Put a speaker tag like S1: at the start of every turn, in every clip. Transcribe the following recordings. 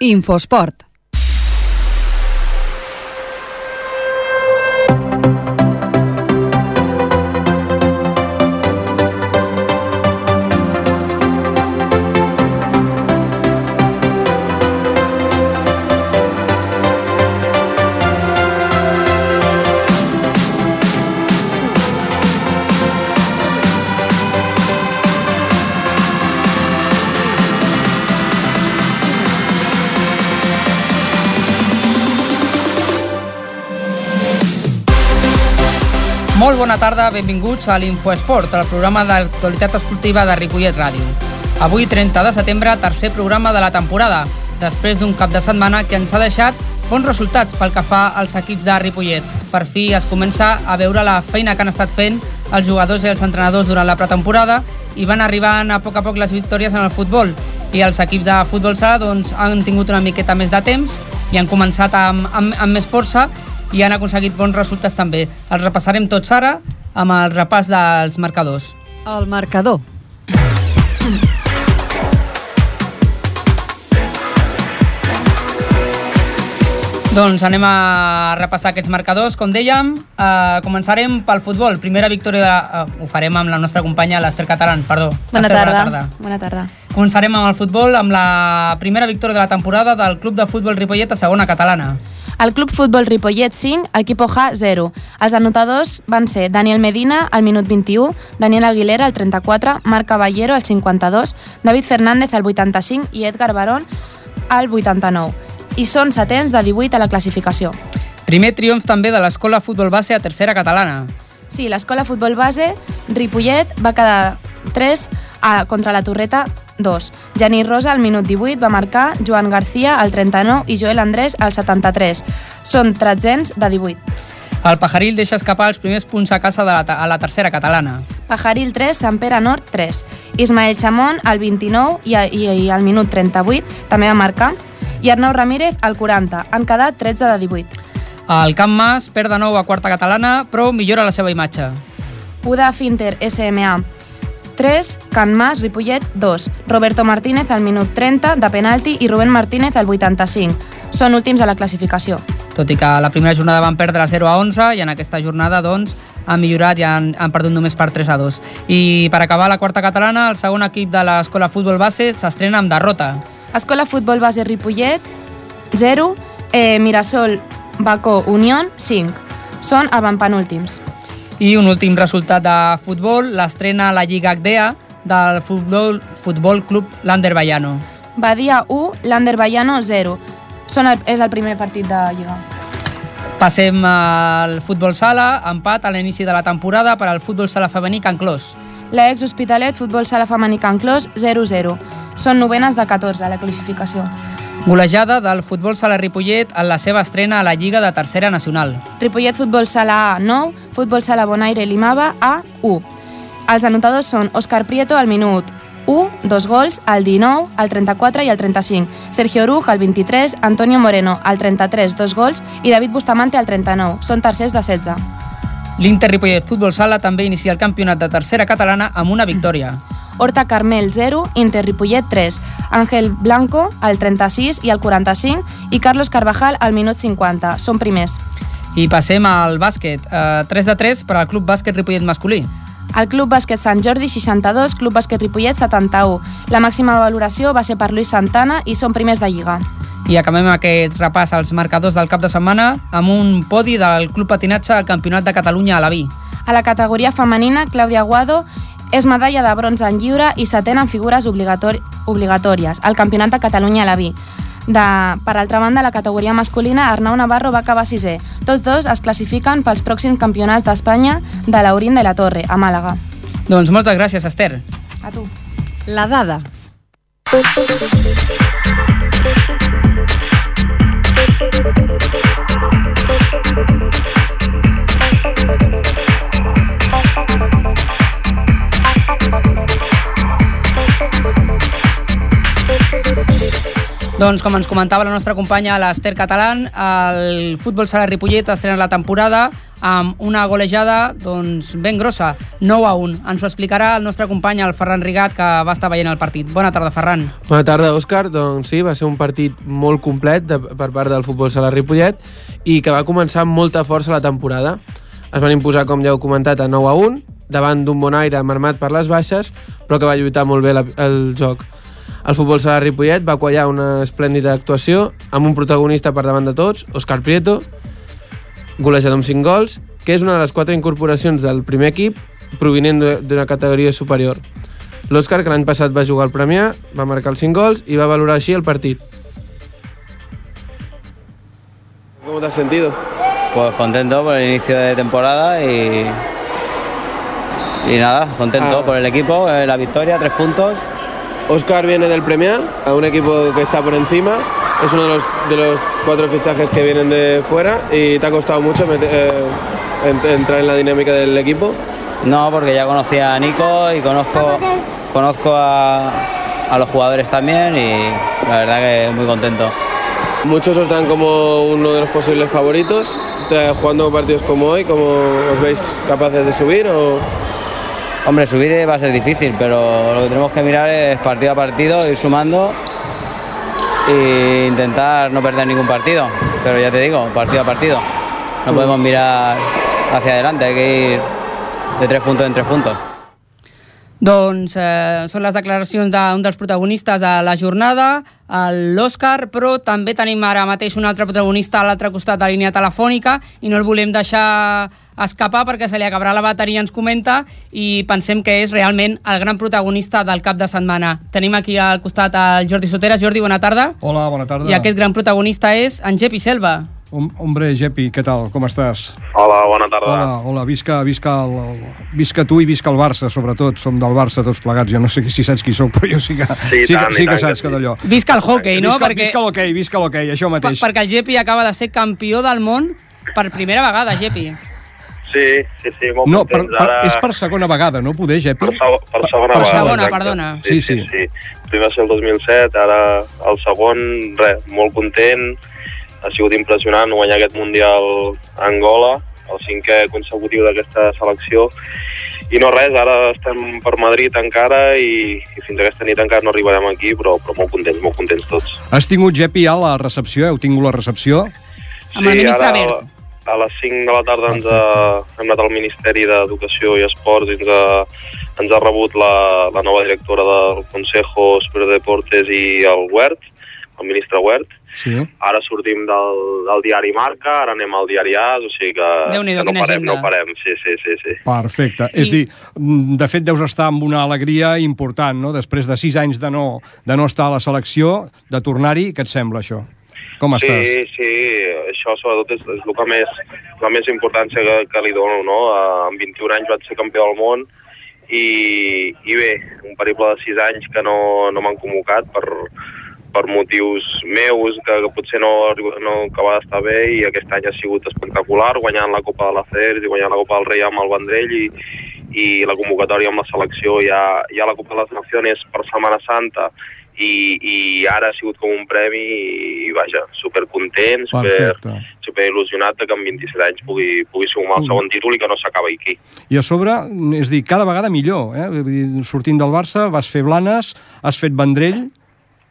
S1: Infosport.
S2: Molt bona tarda, benvinguts a l'Infoesport, el programa d'actualitat esportiva de Ripollet Ràdio. Avui, 30 de setembre, tercer programa de la temporada, després d'un cap de setmana que ens ha deixat bons resultats pel que fa als equips de Ripollet. Per fi es comença a veure la feina que han estat fent els jugadors i els entrenadors durant la pretemporada i van arribant a poc a poc les victòries en el futbol. I els equips de futbol sala doncs, han tingut una miqueta més de temps i han començat amb, amb, amb més força i han aconseguit bons resultats també. Els repassarem tots ara amb el repàs dels marcadors.
S1: El marcador.
S2: Doncs anem a repassar aquests marcadors. Com dèiem, eh, començarem pel futbol. Primera victòria, de, eh, ho farem amb la nostra companya, l'Ester Catalán, perdó.
S3: Bona
S2: Ester,
S3: tarda. Bona tarda.
S2: Començarem amb el futbol, amb la primera victòria de la temporada del Club de Futbol Ripollet a segona catalana.
S3: El Club Futbol Ripollet 5, Equipo J 0. Els anotadors van ser Daniel Medina al minut 21, Daniel Aguilera al 34, Marc Caballero al 52, David Fernández al 85 i Edgar Barón al 89. I són setents de 18 a la classificació.
S2: Primer triomf també de l'Escola Futbol Base a tercera catalana.
S3: Sí, l'escola Futbol Base, Ripollet, va quedar 3 a, contra la Torreta 2. Genís Rosa al minut 18 va marcar, Joan García al 39 i Joel Andrés al 73. Són tretzens de 18.
S2: El Pajaril deixa escapar els primers punts a casa de la, a la tercera catalana.
S3: Pajaril 3, Sant Pere Nord 3. Ismael Chamón al 29 i, i, i al minut 38 també va marcar. I Arnau Ramírez al 40. Han quedat 13 de 18.
S2: El Camp Mas perd de nou a quarta catalana, però millora la seva imatge.
S3: Uda Finter SMA 3, Can Mas, Ripollet 2, Roberto Martínez al minut 30 de penalti i Rubén Martínez al 85. Són últims a la classificació.
S2: Tot i que la primera jornada van perdre 0 a 11 i en aquesta jornada doncs, han millorat i han, han perdut només per 3 a 2. I per acabar la quarta catalana, el segon equip de l'Escola Futbol Base s'estrena amb derrota.
S3: Escola Futbol Base Ripollet 0, eh, Mirasol Bacó Unión 5. Són avantpenúltims.
S2: I un últim resultat de futbol, l'estrena a la Lliga HDA del Futbol, futbol Club Lander Baiano.
S3: Badia 1, Lander Baiano 0. Són el, és el primer partit de Lliga.
S2: Passem al futbol sala, empat a l'inici de la temporada per al futbol sala femení Can Clos.
S3: La ex Hospitalet Futbol Sala Femení Can Clos 0-0. Són novenes de 14 a la classificació.
S2: Golejada del futbol sala Ripollet en la seva estrena a la Lliga de Tercera Nacional.
S3: Ripollet Futbol Sala A 9, Futbol Sala Bonaire Limava A 1. Els anotadors són Òscar Prieto al minut 1, dos gols, al 19, al 34 i al 35. Sergio Oruj al 23, Antonio Moreno al 33, dos gols i David Bustamante al 39. Són tercers de 16.
S2: L'Inter Ripollet Futbol Sala també inicia el campionat de tercera catalana amb una victòria.
S3: Horta Carmel 0, Inter Ripollet 3, Ángel Blanco al 36 i al 45 i Carlos Carvajal al minut 50. Són primers.
S2: I passem al bàsquet. Eh, 3 de 3 per al Club Bàsquet Ripollet masculí.
S3: El Club Bàsquet Sant Jordi 62, Club Bàsquet Ripollet 71. La màxima valoració va ser per Luis Santana i són primers de Lliga.
S2: I acabem aquest repàs als marcadors del cap de setmana amb un podi del Club Patinatge al Campionat de Catalunya a la Vi.
S3: A la categoria femenina, Clàudia Aguado és medalla de bronze en lliure i setena en figures obligatòries al Campionat de Catalunya a la Vi. De, per altra banda, la categoria masculina, Arnau Navarro va acabar sisè. Tots dos es classifiquen pels pròxims campionats d'Espanya de l'Aurín de la Torre, a Màlaga.
S2: Doncs moltes gràcies, Esther.
S3: A tu.
S1: La dada.
S2: Doncs com ens comentava la nostra companya l'Ester Catalán, el futbol sala Ripollet estrena la temporada amb una golejada doncs, ben grossa, 9 a 1. Ens ho explicarà el nostre company, el Ferran Rigat, que va estar veient el partit. Bona tarda, Ferran.
S4: Bona tarda, Òscar. Doncs sí, va ser un partit molt complet de, per part del futbol sala Ripollet i que va començar amb molta força la temporada. Es van imposar, com ja heu comentat, a 9 a 1, davant d'un bon aire marmat per les baixes, però que va lluitar molt bé la, el joc. El futbol sala Ripollet va quallar una esplèndida actuació amb un protagonista per davant de tots, Òscar Prieto, golejador amb 5 gols, que és una de les quatre incorporacions del primer equip provinent d'una categoria superior. L'Òscar, que l'any passat va jugar al Premià, va marcar els 5 gols i va valorar així el partit. ¿Cómo te has sentido?
S5: Pues contento por el inicio de temporada y, y nada, contento
S4: Ah.
S5: por el equipo, eh, la victoria, tres puntos.
S4: Oscar viene del Premià, a un equipo que está por encima. Es uno de los, de los cuatro fichajes que vienen de fuera y te ha costado mucho eh, ent- entrar en la dinámica del equipo.
S5: No, porque ya conocía a Nico y conozco, conozco a, a los jugadores también y la verdad que muy contento.
S4: Muchos os dan como uno de los posibles favoritos. Eh, Jugando partidos como hoy, ¿cómo os veis capaces de subir? O...
S5: Hombre, subir va a ser difícil, pero lo que tenemos que mirar es partido a partido, ir sumando e intentar no perder ningún partido. Pero ya te digo, partido a partido. No podemos mirar hacia adelante, hay que ir de tres puntos en tres puntos.
S2: Doncs eh, són les declaracions d'un dels protagonistes de la jornada, l'Òscar, però també tenim ara mateix un altre protagonista a l'altre costat de la línia telefònica i no el volem deixar escapar perquè se li acabarà la bateria, ens comenta, i pensem que és realment el gran protagonista del cap de setmana. Tenim aquí al costat el Jordi Soteras. Jordi, bona tarda.
S6: Hola, bona tarda.
S2: I aquest gran protagonista és en Jepi Selva.
S6: Hom- Hombre, Jepi, què tal? Com estàs?
S7: Hola, bona tarda.
S6: Hola, hola, visca, visca, el, visca tu i visca el Barça, sobretot. Som del Barça tots plegats. Jo no sé si saps qui sóc, però jo sí que,
S7: Sí,
S6: sí,
S7: tant,
S6: que, sí que
S7: tant
S6: saps
S7: que
S6: d'allò.
S2: Visca el hockey, no?
S6: Visca,
S2: perquè,
S6: visca l'hoquei, visca l'hoquei, això
S2: per,
S6: mateix.
S2: perquè el Jepi acaba de ser campió del món per primera vegada, Jepi.
S7: Sí, sí, sí, molt
S6: No, per,
S7: contents.
S6: per,
S7: Ara...
S6: és per segona vegada, no, poder, Jepi?
S7: per, seg per segona
S6: per
S7: vegada.
S2: segona,
S7: exacte.
S2: perdona.
S7: Sí,
S6: Sí,
S7: sí,
S6: sí.
S7: sí. Primer va ser el 2007, ara el segon, res, molt content. Ha sigut impressionant guanyar aquest Mundial a Angola, el cinquè consecutiu d'aquesta selecció. I no res, ara estem per Madrid encara i, i fins aquesta nit encara no arribarem aquí, però, però molt contents, molt contents tots.
S6: Has tingut, Jepi, a la recepció? Heu tingut la recepció?
S2: Amb el ministre
S7: ara,
S2: Wert.
S7: A les 5 de la tarda ens ha, hem anat al Ministeri d'Educació i Esports i ens ha, ens ha rebut la, la nova directora del Consejo Superior de Deportes i el Huert, el ministre Huert.
S6: Sí.
S7: Ara sortim del, del diari Marca, ara anem al diari AS, o sigui que, que no parem,
S2: agenda.
S7: no parem. Sí, sí, sí, sí.
S6: Perfecte.
S2: I-
S6: És dir, mm, de fet deus estar amb una alegria important, no? Després de sis anys de no, de no estar a la selecció, de tornar-hi, què et sembla això? Com estàs?
S7: Sí, sí, això sobretot és, és el que més, la més importància que, que li dono, no? Amb 21 anys vaig ser campió del món i, i bé, un periple de 6 anys que no, no m'han convocat per, per motius meus que, que potser no, no acaba d'estar bé i aquest any ha sigut espectacular, guanyant la Copa de la FERS i guanyant la Copa del Rei amb el Vendrell i, i la convocatòria amb la selecció ja, ja la Copa de les Nacions per Setmana Santa i, i ara ha sigut com un premi i vaja, supercontent, super,
S6: Perfecte.
S7: super il·lusionat que amb 27 anys pugui, pugui sumar el
S6: Mm.
S7: segon títol i que no s'acaba aquí.
S6: I a sobre, és dir, cada vegada millor. Eh? Vull dir, sortint del Barça, vas fer Blanes, has fet Vendrell,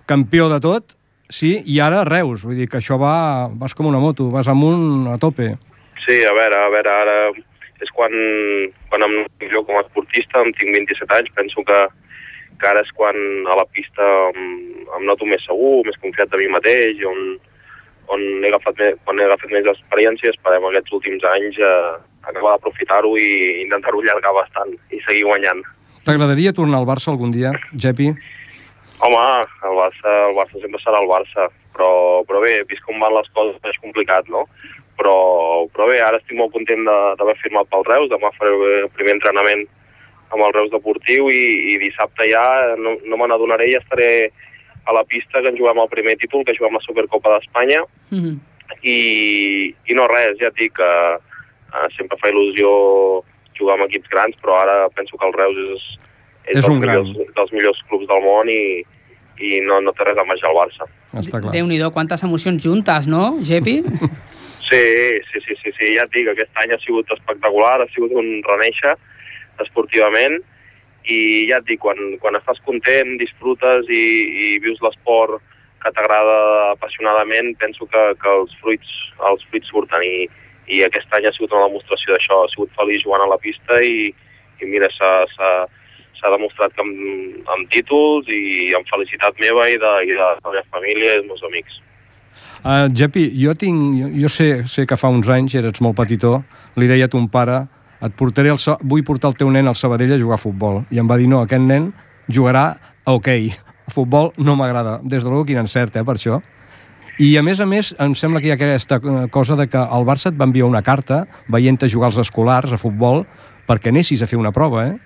S6: campió de tot, sí, i ara Reus. Vull dir que això va, vas com una moto, vas amunt a tope.
S7: Sí, a veure, a veure, ara és quan, quan em jo com a esportista, em tinc 27 anys, penso que, que ara és quan a la pista em, em noto més segur, més confiat de mi mateix, on, on he agafat més, quan he agafat més experiència, esperem aquests últims anys eh, acabar d'aprofitar-ho i intentar-ho allargar bastant i seguir guanyant.
S6: T'agradaria tornar al Barça algun dia, Jepi?
S7: Home, el Barça, el Barça sempre serà el Barça, però, però bé, vist com van les coses és complicat, no? Però, però bé, ara estic molt content de- d'haver firmat pel Reus, demà faré el primer entrenament amb el Reus Deportiu i, i dissabte ja no, no me n'adonaré i estaré a la pista que ens juguem el primer títol, que juguem la Supercopa d'Espanya
S2: Mm -hmm.
S7: i, i no res, ja et dic que uh, sempre fa il·lusió jugar amb equips grans, però ara penso que el Reus és,
S6: És
S7: dels,
S6: un gran.
S7: millors, dels millors clubs del món i, i no, no té res a menjar al Barça.
S6: Està clar.
S2: Déu-n'hi-do, quantes emocions juntes, no, Jepi?
S7: Sí, sí, sí, sí, sí, ja et dic, aquest any ha sigut espectacular, ha sigut un reneixer esportivament i ja et dic, quan, quan estàs content, disfrutes i, i vius l'esport que t'agrada apassionadament, penso que, que els, fruits, els fruits surten i, i aquest any ha sigut una demostració d'això, ha sigut feliç jugant a la pista i, i mira, s'ha demostrat que amb, amb títols i amb felicitat meva i de, i de la meva família i dels meus amics.
S6: Uh, Jepi, jo tinc, jo sé, sé que fa uns anys, eres molt petitó, li deia a ton pare, et portaré el, vull portar el teu nen al Sabadell a jugar a futbol. I em va dir, no, aquest nen jugarà a hoquei. A futbol no m'agrada. Des de l'algú quin encert, eh, per això. I a més a més, em sembla que hi ha aquesta cosa de que el Barça et va enviar una carta veient-te jugar als escolars a futbol perquè anessis a fer una prova, eh?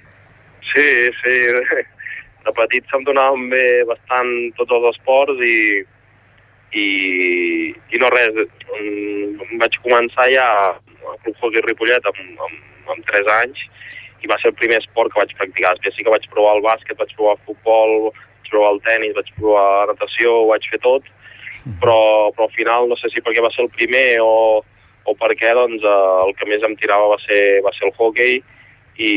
S7: Sí, sí. De petit se'm donaven bé bastant tots els esports i, i, i no res. Vaig començar ja al Club Hockey Ripollet amb, amb, amb 3 anys i va ser el primer esport que vaig practicar. Després sí que vaig provar el bàsquet, vaig provar el futbol, vaig provar el tennis, vaig provar natació, ho vaig fer tot, però, però al final no sé si perquè va ser el primer o, o perquè doncs, eh, el que més em tirava va ser, va ser el hockey i,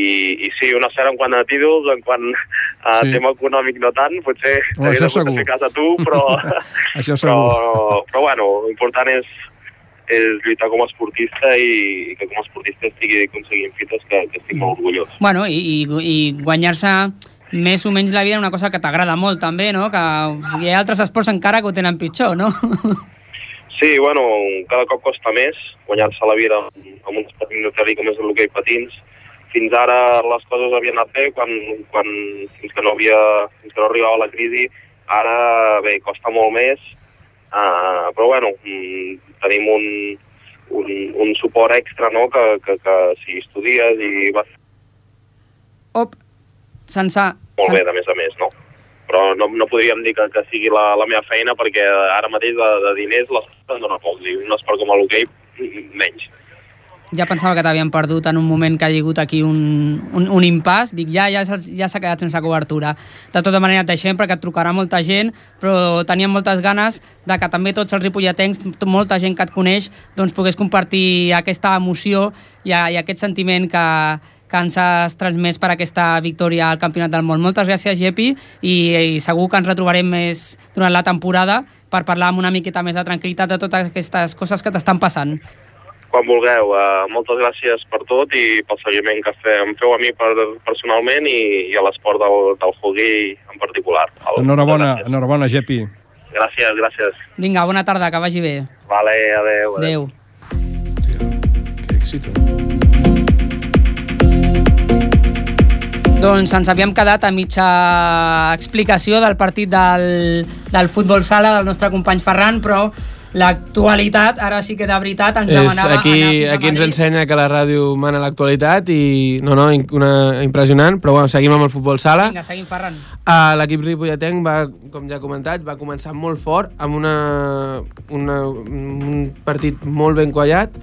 S7: i sí, una cert en quant a títols, en quant a sí. tema econòmic no tant, potser
S6: oh,
S7: hagués hagut de fer cas a tu, però,
S6: això
S7: però, però bueno, l'important és, és lluitar com a esportista i, i que com a esportista estigui aconseguint fites que, que estic molt orgullós.
S2: Bueno, i, i, i guanyar-se més o menys la vida una cosa que t'agrada molt també, no? Que hi ha altres esports encara que ho tenen pitjor, no?
S7: Sí, bueno, cada cop costa més guanyar-se la vida amb un esport minoritari com és el hoquei patins. Fins ara les coses havien anat bé quan, quan, fins, que no havia, fins que no arribava la crisi. Ara, bé, costa molt més, uh, però bueno, mm, tenim un, un, un suport extra, no?, que, que, que si estudies i vas...
S2: Op, sense...
S7: Molt bé, de més a més, no? Però no, no podríem dir que, que sigui la, la meva feina perquè ara mateix de, de diners l'esport em dona pocs i un esport com l'hoquei menys.
S2: Ja pensava que t'havien perdut en un moment que ha hagut aquí un, un, un impàs. Dic, ja ja, ja s'ha quedat sense cobertura. De tota manera et deixem perquè et trucarà molta gent, però teníem moltes ganes de que també tots els ripolletens, molta gent que et coneix, doncs pogués compartir aquesta emoció i, i aquest sentiment que, que ens has transmès per aquesta victòria al Campionat del Món. Moltes gràcies, Gepi, i, i segur que ens retrobarem més durant la temporada per parlar amb una miqueta més de tranquil·litat de totes aquestes coses que t'estan passant.
S7: Quan vulgueu. Uh, moltes gràcies per tot i pel seguiment que fem, feu a mi per, personalment i, i a l'esport del, del hockey en particular.
S6: El, enhorabona, enhorabona, Gepi.
S7: Gràcies, gràcies.
S2: Vinga, bona tarda, que vagi bé.
S7: Vale, adeu.
S2: Adeu.
S6: adeu. Que èxito.
S2: Doncs ens havíem quedat a mitja explicació del partit del, del futbol sala del nostre company Ferran, però l'actualitat, ara sí que de veritat ens demanava...
S4: Aquí, aquí ens ensenya que la ràdio mana l'actualitat i no, no, una, impressionant, però bueno, seguim amb el futbol sala.
S2: Vinga, seguim, Ferran.
S4: Uh, L'equip ripolletenc va, com ja he comentat, va començar molt fort amb una, una, un partit molt ben quallat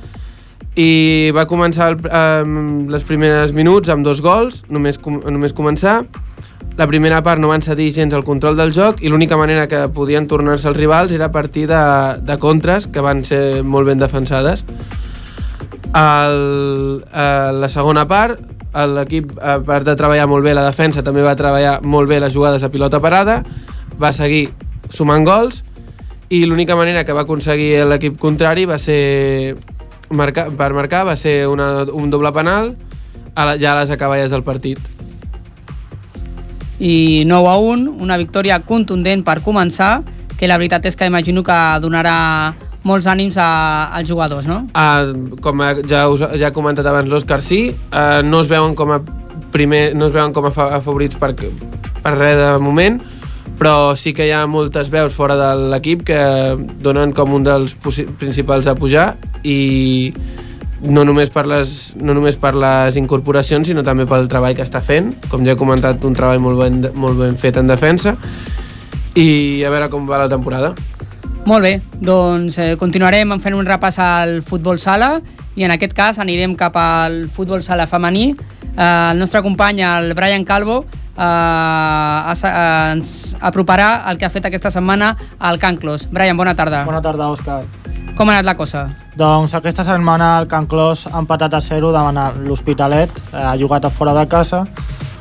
S4: i va començar el, eh, les primeres minuts amb dos gols, només, com, només començar. La primera part no van cedir gens el control del joc i l'única manera que podien tornar-se els rivals era a partir de, de contres que van ser molt ben defensades. El, a la segona part, l'equip, a part de treballar molt bé la defensa, també va treballar molt bé les jugades a pilota parada, va seguir sumant gols i l'única manera que va aconseguir l'equip contrari va ser marcar, per marcar va ser una, un doble penal a la, ja a les acaballes del partit.
S2: I 9 a 1, una victòria contundent per començar, que la veritat és que imagino que donarà molts ànims a, als jugadors, no?
S4: Uh, com ja, us, ja he comentat abans l'Òscar, sí, uh, no es veuen com a primer, no es veuen com a favorits per, per res de moment, però sí que hi ha moltes veus fora de l'equip que donen com un dels principals a pujar i no només, per les, no només per les incorporacions, sinó també pel treball que està fent. Com ja he comentat, un treball molt ben, molt ben fet en defensa i a veure com va la temporada.
S2: Molt bé, doncs eh, continuarem fent un repàs al futbol sala i en aquest cas anirem cap al futbol sala femení. Eh, el nostre company, el Brian Calvo, eh, ens aproparà el que ha fet aquesta setmana al Can Clos. Brian, bona tarda.
S8: Bona tarda, Òscar.
S2: Com ha anat la cosa?
S8: Doncs aquesta setmana el Can Clos ha empatat a 0 davant l'Hospitalet, ha jugat a fora de casa,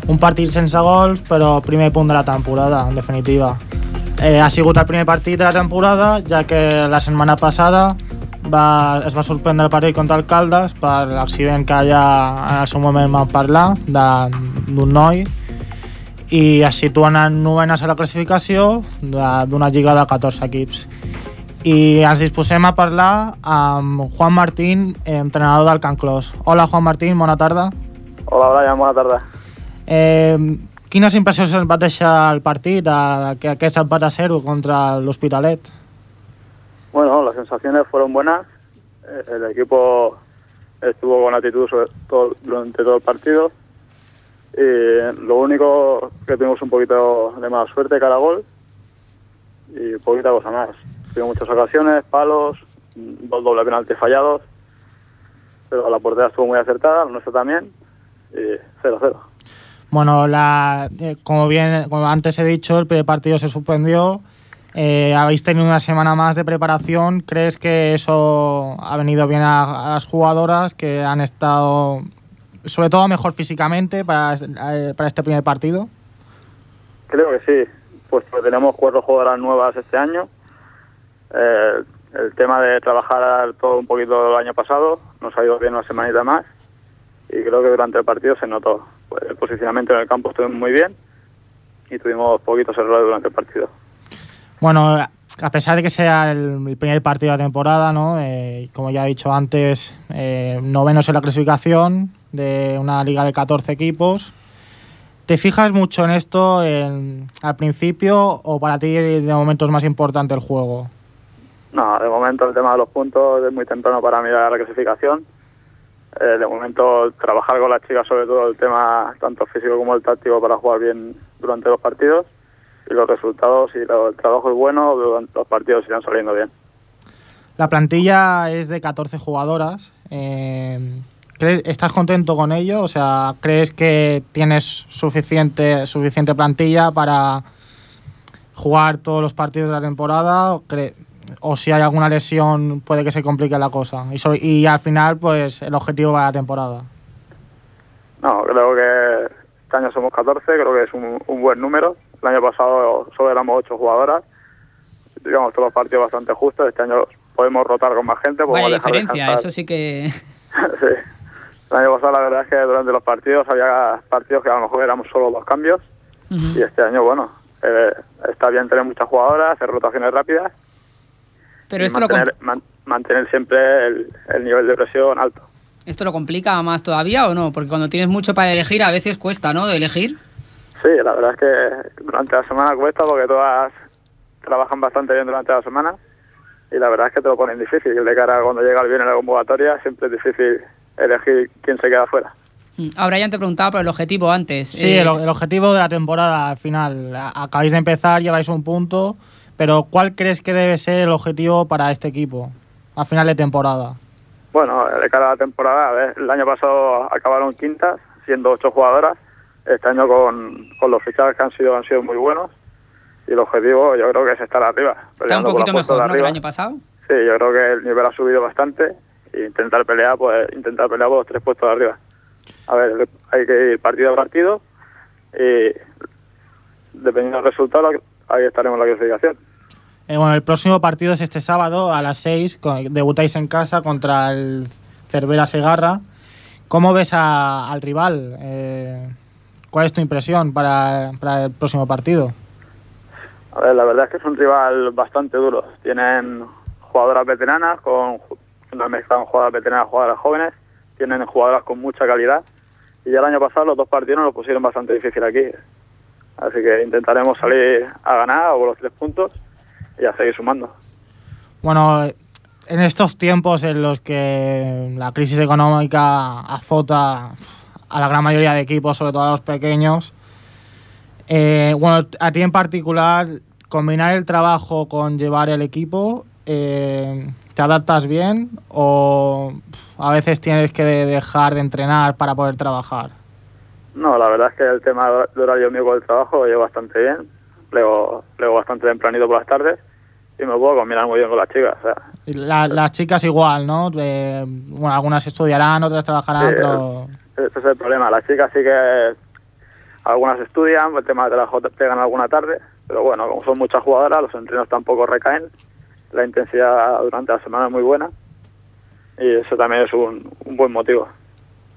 S8: un partit sense gols, però primer punt de la temporada, en definitiva. Eh, ha sigut el primer partit de la temporada, ja que la setmana passada va, es va sorprendre el partit contra el Caldes per l'accident que ja en el seu moment vam parlar d'un noi i es situen en novenes a la classificació d'una lliga de 14 equips. I ens disposem a parlar amb Juan Martín, entrenador del Can Clos. Hola Juan Martín, bona tarda.
S9: Hola, Brian, bona tarda.
S8: Eh, quines impressions et va deixar el partit, a, que aquest empat a 0 contra l'Hospitalet?
S9: Bueno, las sensaciones fueron buenas. Eh, El equipo estuvo con actitud sobre todo, durante todo el partido. Y lo único que tuvimos un poquito de mala suerte cara a gol y poquita cosa más. Tuvimos muchas ocasiones, palos, dos doble penaltis fallados, pero la portería estuvo muy acertada, la nuestra también, y 0-0.
S8: Bueno, la, eh, como bien como antes he dicho, el primer partido se suspendió. Eh, habéis tenido una semana más de preparación. ¿Crees que eso ha venido bien a, a las jugadoras que han estado, sobre todo, mejor físicamente para, eh, para este primer partido?
S9: Creo que sí, puesto que tenemos cuatro jugadoras nuevas este año. Eh, el tema de trabajar todo un poquito el año pasado nos ha ido bien una semanita más y creo que durante el partido se notó. Pues el posicionamiento en el campo estuvo muy bien y tuvimos poquitos errores durante el partido.
S8: Bueno, a pesar de que sea el, primer partido de la temporada, ¿no? Eh, como ya he dicho antes, eh, novenos en la clasificación de una liga de 14 equipos. ¿Te fijas mucho en esto en- al principio o para ti de momento es más importante el juego?
S9: No, de momento el tema de los puntos es muy temprano para mirar la clasificación. Eh, de momento trabajar con las chicas sobre todo el tema tanto físico como el táctico para jugar bien durante los partidos y los resultados lo- el trabajo es bueno, los partidos irán saliendo bien.
S8: La plantilla es de 14 jugadoras. eh, ¿crees- ¿Estás contento con ello? O sea, ¿crees que tienes suficiente, suficiente plantilla para jugar todos los partidos de la temporada? ¿O, o si hay alguna lesión puede que se complique la cosa? Y, sobre- y al final, pues el objetivo va a la temporada.
S9: No, creo que este año somos 14, creo que es un, un buen número. El año pasado solo éramos 8 jugadoras. Digamos, todos los partidos bastante justos. Este año podemos rotar con más gente. dejar
S2: diferencia,
S9: descansar.
S2: eso sí que...
S9: sí. El año pasado la verdad es que durante los partidos había partidos que a lo mejor éramos solo dos cambios. Y este año, bueno, eh, está bien tener muchas jugadoras, hacer rotaciones rápidas
S2: Pero
S9: y
S2: esto lo,
S9: mantener, man- mantener siempre el, el nivel de presión alto.
S2: ¿Esto lo complica más todavía o no? Porque cuando tienes mucho para elegir a veces cuesta, ¿no? De elegir.
S9: Sí, la verdad es que durante la semana cuesta porque todas trabajan bastante bien durante la semana y la verdad es que te lo ponen difícil. De cara a cuando llega el viernes la convocatoria siempre es difícil elegir quién se queda fuera.
S2: Mm, A Brian te preguntaba por el objetivo antes.
S8: Sí,
S2: Eh,
S8: el, el objetivo de la temporada al final. Acabáis de empezar, lleváis un punto, pero ¿cuál crees que debe ser el objetivo para este equipo a final de temporada?
S9: Bueno, de cara a la temporada, a ver, el año pasado acabaron quintas, siendo ocho jugadoras. Este año con, con los fichajes que han sido han sido muy buenos y el objetivo yo creo que es estar arriba.
S2: Está un poquito mejor,
S9: de
S2: ¿no? Que el
S9: arriba.
S2: año pasado.
S9: Sí, yo creo que el nivel ha subido bastante e intentar pelear, pues intentar pelear por los tres puestos de arriba. A ver, hay que ir partido a partido y dependiendo del resultado, ahí estaremos en la clasificación.
S8: Eh, bueno, el próximo partido es este sábado a las 6. con- Debutáis en casa contra el Cervera Segarra. ¿Cómo ves a- al rival? Eh, ¿Cuál es tu impresión para, para el próximo partido?
S9: A ver, la verdad es que es un rival bastante duro. Tienen jugadoras veteranas, con una mezcla con jugadoras veteranas, jugadoras jóvenes. Tienen jugadoras con mucha calidad. Y ya el año pasado los dos partidos nos lo pusieron bastante difícil aquí. Así que intentaremos salir a ganar o los tres puntos y a seguir sumando.
S8: Bueno, en estos tiempos en los que la crisis económica azota a la gran mayoría de equipos, sobre todo a los pequeños, eh, bueno, a ti en particular, combinar el trabajo con llevar el equipo, eh, ¿te adaptas bien o a veces tienes que dejar de entrenar para poder trabajar?
S9: No, la verdad es que el tema de horario mío con el trabajo lo llevo bastante bien. Leo, leo bastante tempranito por las tardes y me puedo combinar muy bien con las chicas. O sea,
S8: la- las chicas igual, ¿no? Eh, bueno, algunas estudiarán, otras trabajarán,
S9: Sí,
S8: pero...
S9: ese es el problema. Las chicas sí que algunas estudian, el tema de J pegan alguna tarde, pero bueno, como son muchas jugadoras, los entrenos tampoco recaen, la intensidad durante la semana es muy buena y eso también es un, un buen motivo.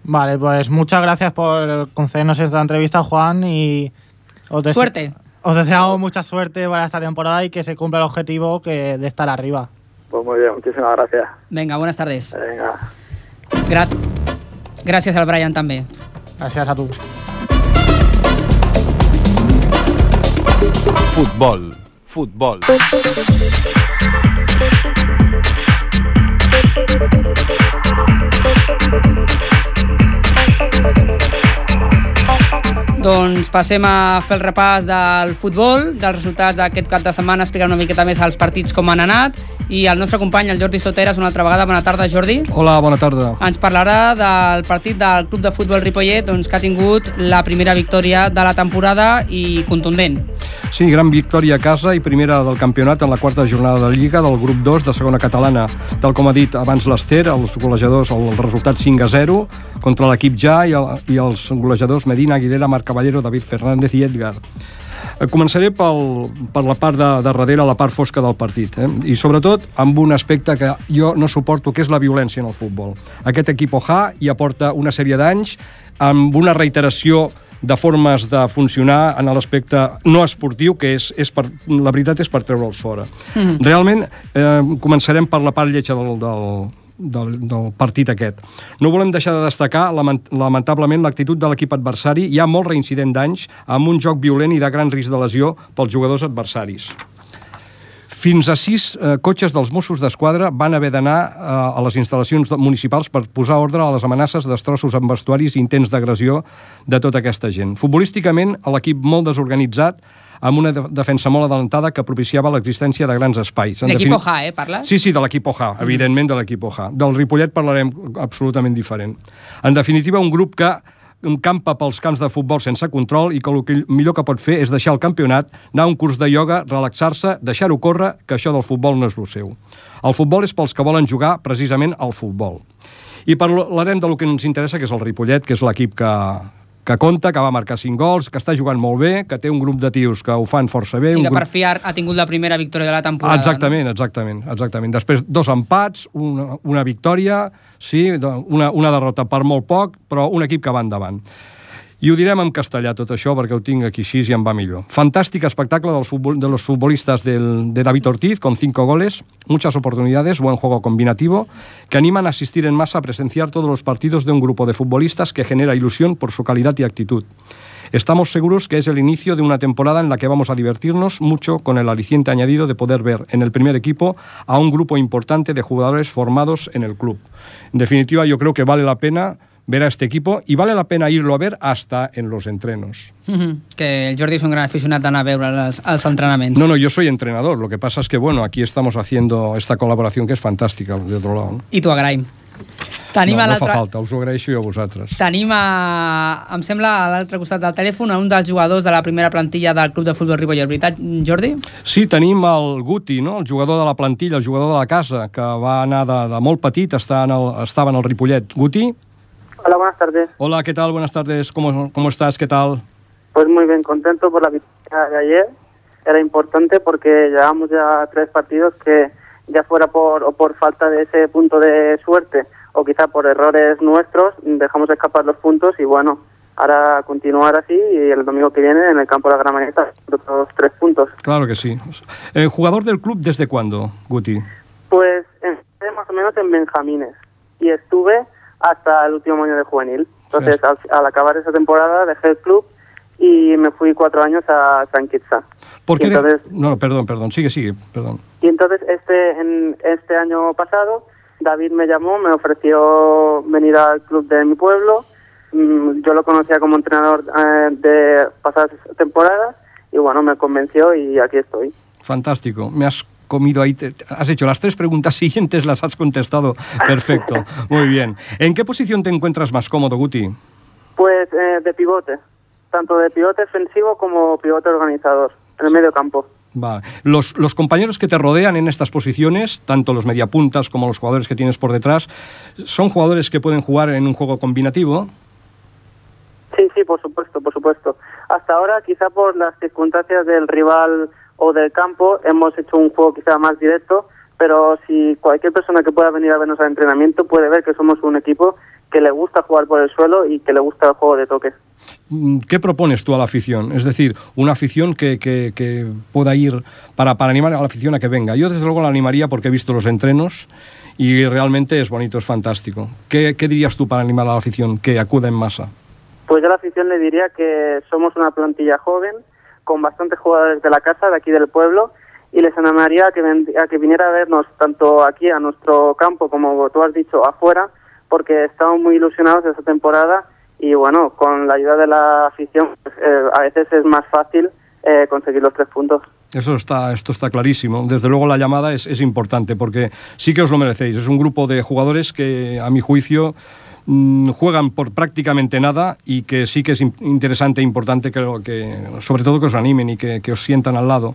S8: Vale, pues muchas gracias por concedernos esta entrevista, Juan, y... Os
S2: Suerte.
S8: Os deseo mucha suerte para esta temporada y que se cumpla el objetivo que de estar arriba.
S9: Pues muy bien, muchísimas gracias.
S2: Venga, buenas tardes.
S9: Venga.
S2: Gra gràcies al Brian també.
S8: Gràcies a tu.
S10: Futbol, futbol.
S2: Doncs passem a fer el repàs del futbol, dels resultats d'aquest cap de setmana, explicar una miqueta més els partits com han anat i el nostre company, el Jordi Soteres, una altra vegada. Bona tarda, Jordi.
S6: Hola, bona tarda.
S2: Ens parlarà del partit del Club de Futbol Ripollet, doncs, que ha tingut la primera victòria de la temporada i contundent.
S6: Sí, gran victòria a casa i primera del campionat en la quarta jornada de Lliga del grup 2 de segona catalana. Tal com ha dit abans l'Ester, els golejadors, el resultat 5 a 0 contra l'equip Ja i, el, i els golejadors Medina, Aguilera, Marc Caballero, David Fernández i Edgar. Eh, Començaré pel, per la part de, de darrere, la part fosca del partit. Eh? I sobretot amb un aspecte que jo no suporto, que és la violència en el futbol. Aquest equip OJA hi aporta una sèrie d'anys amb una reiteració de formes de funcionar en l'aspecte no esportiu, que és, és per, la veritat és per treure'ls fora.
S2: Mhm.
S6: Realment, eh, començarem per la part lletja del, del, del, del partit aquest. No volem deixar de destacar, lament, lamentablement, l'actitud de l'equip adversari. Hi ha molt reincident d'anys amb un joc violent i de gran risc de lesió pels jugadors adversaris. Fins a sis eh, cotxes dels Mossos d'Esquadra van haver d'anar eh, a les instal·lacions municipals per posar ordre a les amenaces, destrossos amb vestuaris i intents d'agressió de tota aquesta gent. Futbolísticament, l'equip molt desorganitzat, amb una de defensa molt adelantada que propiciava l'existència de grans espais. En
S2: L'equip
S6: defini-
S2: OJA, eh, parles?
S6: Sí, sí, de l'equip OJA, evidentment de l'equip OJA. Del Ripollet parlarem absolutament diferent. En definitiva, un grup que campa pels camps de futbol sense control i que el que millor que pot fer és deixar el campionat, anar a un curs de ioga, relaxar-se, deixar-ho córrer, que això del futbol no és el seu. El futbol és pels que volen jugar precisament al futbol. I parlarem del que ens interessa, que és el Ripollet, que és l'equip que, que compta, que va marcar 5 gols, que està jugant molt bé, que té un grup de tios que ho fan força bé.
S2: I
S6: un
S2: que
S6: grup...
S2: per fi ha ha tingut la primera victòria de la temporada.
S6: Exactament, exactament, exactament. Després dos empats, una, una victòria, sí, una, una derrota per molt poc, però un equip que va endavant. I ho direm en castellà tot això perquè ho tinc aquí així i em va millor. Fantàstic espectacle del futbol, de los futbolistas del, de David Ortiz con cinco goles, muchas oportunidades, buen juego combinativo, que animan a asistir en masa a presenciar todos los partidos de un grupo de futbolistas que genera ilusión por su calidad y actitud. Estamos seguros que es el inicio de una temporada en la que vamos a divertirnos mucho con el aliciente añadido de poder ver en el primer equipo a un grupo importante de jugadores formados en el club. En definitiva, yo creo que vale la pena ver a este equipo y vale la pena irlo a ver hasta en los entrenos.
S2: Que el Jordi és un gran aficionat d'anar a veure els, els entrenaments.
S6: No, no, yo soy entrenador. Lo que pasa es que, bueno, aquí estamos haciendo esta colaboración que es fantástica, de otro lado. ¿no?
S2: I t'ho agraïm. Tenim
S6: no, no fa falta, us ho agraeixo jo a vosaltres.
S2: Tenim, a, em sembla, a l'altre costat del telèfon a un dels jugadors de la primera plantilla del Club de Futbol Ripollet. Veritat, Jordi?
S6: Sí, tenim el Guti, no? el jugador de la plantilla, el jugador de la casa, que va anar de, de molt petit, està en el, estava en el Ripollet. Guti?
S11: Hola, buenas tardes.
S6: Hola, ¿qué tal? Buenas tardes. ¿Cómo, cómo estás? ¿Qué tal?
S11: Pues muy bien, contento por la victoria de ayer. Era importante porque llevamos ya tres partidos que ya fuera por, o por falta de ese punto de suerte o quizá por errores nuestros dejamos escapar los puntos y bueno, ahora continuar así y el domingo que viene en el campo de la Gran Maneta otros tres puntos.
S6: Claro que sí. Eh, ¿Jugador del club desde cuándo, Guti?
S11: Pues empecé más o menos en Benjamines y estuve hasta el último año de juvenil. Entonces, al, al acabar esa temporada dejé el club y me fui cuatro años a San Quirza.
S6: ¿Por qué? de-
S11: entonces,
S6: No, perdón, perdón. Sigue, sigue, perdón.
S11: y entonces este, en este año pasado, David me llamó, me ofreció venir al club de mi pueblo. Mm, Yo lo conocía como entrenador eh, de pasadas temporadas y bueno, me convenció y aquí estoy.
S6: Fantástico. Me has comido ahí. te- has hecho las tres preguntas siguientes, las has contestado. Perfecto. Muy bien. ¿En qué posición te encuentras más cómodo, Guti?
S11: Pues eh, de pivote, tanto de pivote ofensivo como pivote organizador, en el medio campo.
S6: Va. Los, los compañeros que te rodean en estas posiciones, tanto los mediapuntas como los jugadores que tienes por detrás, ¿son jugadores que pueden jugar en un juego combinativo?
S11: Sí, sí, por supuesto, por supuesto. Hasta ahora, quizá por las circunstancias del rival o del campo, hemos hecho un juego quizá más directo, pero si cualquier persona que pueda venir a vernos al entrenamiento puede ver que somos un equipo que le gusta jugar por el suelo y que le gusta el juego de toque.
S6: Mm, ¿Qué propones tú a la afición? Es decir, una afición que, que, que pueda ir para, para animar a la afición a que venga. Yo desde luego la animaría porque he visto los entrenos y realmente es bonito, es fantástico. ¿Qué, qué dirías tú para animar a la afición que acuda en masa?
S11: Pues yo a la afición le diría que somos una plantilla joven, con bastantes jugadores de la casa, de aquí del pueblo, y les animaría a que, que viniera a vernos tanto aquí a nuestro campo como tú has dicho afuera, porque estamos muy ilusionados de esta temporada y bueno, con la ayuda de la afición pues, eh, a veces es más fácil eh, conseguir los tres puntos.
S6: Eso está, esto está clarísimo. Desde luego la llamada es, es importante porque sí que os lo merecéis. Es un grupo de jugadores que, a mi juicio, mm, juegan por prácticamente nada y que sí que es in- interesante e importante que, que sobre todo que os animen y que, que os sientan al lado.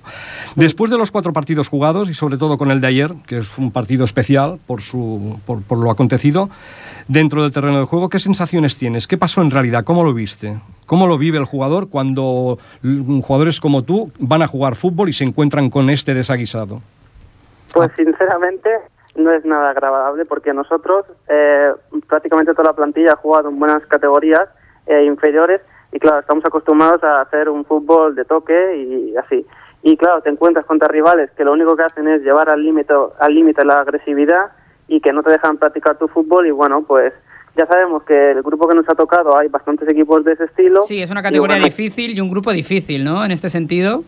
S6: Después de los cuatro partidos jugados y sobre todo con el de ayer, que es un partido especial por, su, por, por lo acontecido dentro del terreno de juego, ¿qué sensaciones tienes? ¿Qué pasó en realidad? ¿Cómo lo viste? ¿Cómo lo vive el jugador cuando jugadores como tú van a jugar fútbol y se encuentran con este desaguisado?
S11: Pues sinceramente no es nada agradable porque nosotros eh, prácticamente toda la plantilla ha jugado en buenas categorías eh, inferiores y claro, estamos acostumbrados a hacer un fútbol de toque y así. Y claro, te encuentras contra rivales que lo único que hacen es llevar al límite al límite la agresividad y que no te dejan practicar tu fútbol y bueno, pues ya sabemos que el grupo que nos ha tocado hay bastantes equipos de ese estilo.
S2: Sí, es una
S11: y
S2: categoría
S11: bueno,
S2: difícil y un grupo difícil, ¿no? En este sentido.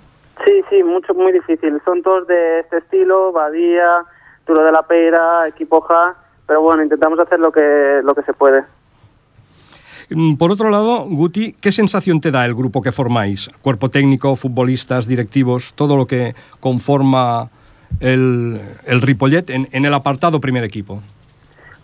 S11: Sí, sí, mucho, muy difícil. Son todos de este estilo, Badía, De la Peira, Equipo Ja, pero bueno, intentamos hacer lo que, lo que se puede.
S6: Mm, Por otro lado, Guti, ¿qué sensación te da el grupo que formáis? Cuerpo técnico, futbolistas, directivos, todo lo que conforma el, el Ripollet en, en el apartado primer equipo.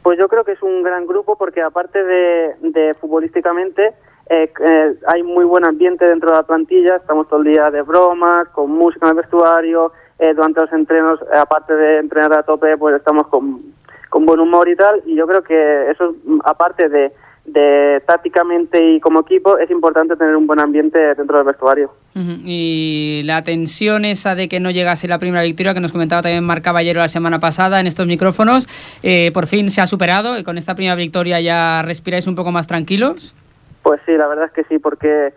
S11: Pues yo creo que es un gran grupo porque aparte de, de futbolísticamente eh, eh, hay muy buen ambiente dentro de la plantilla, estamos todo el día de bromas, con música en el vestuario, eh, durante los entrenos, eh, aparte de entrenar a tope, pues estamos con, con buen humor y tal, y yo creo que eso, aparte de, de tácticamente y como equipo, es importante tener un buen ambiente dentro del vestuario.
S2: Y la tensión esa de que no llegase la primera victoria que nos comentaba también Marc Caballero la semana pasada en estos micrófonos, eh, por fin se ha superado y con esta primera victoria ya respiráis un poco más tranquilos.
S11: Pues sí, la verdad es que sí, porque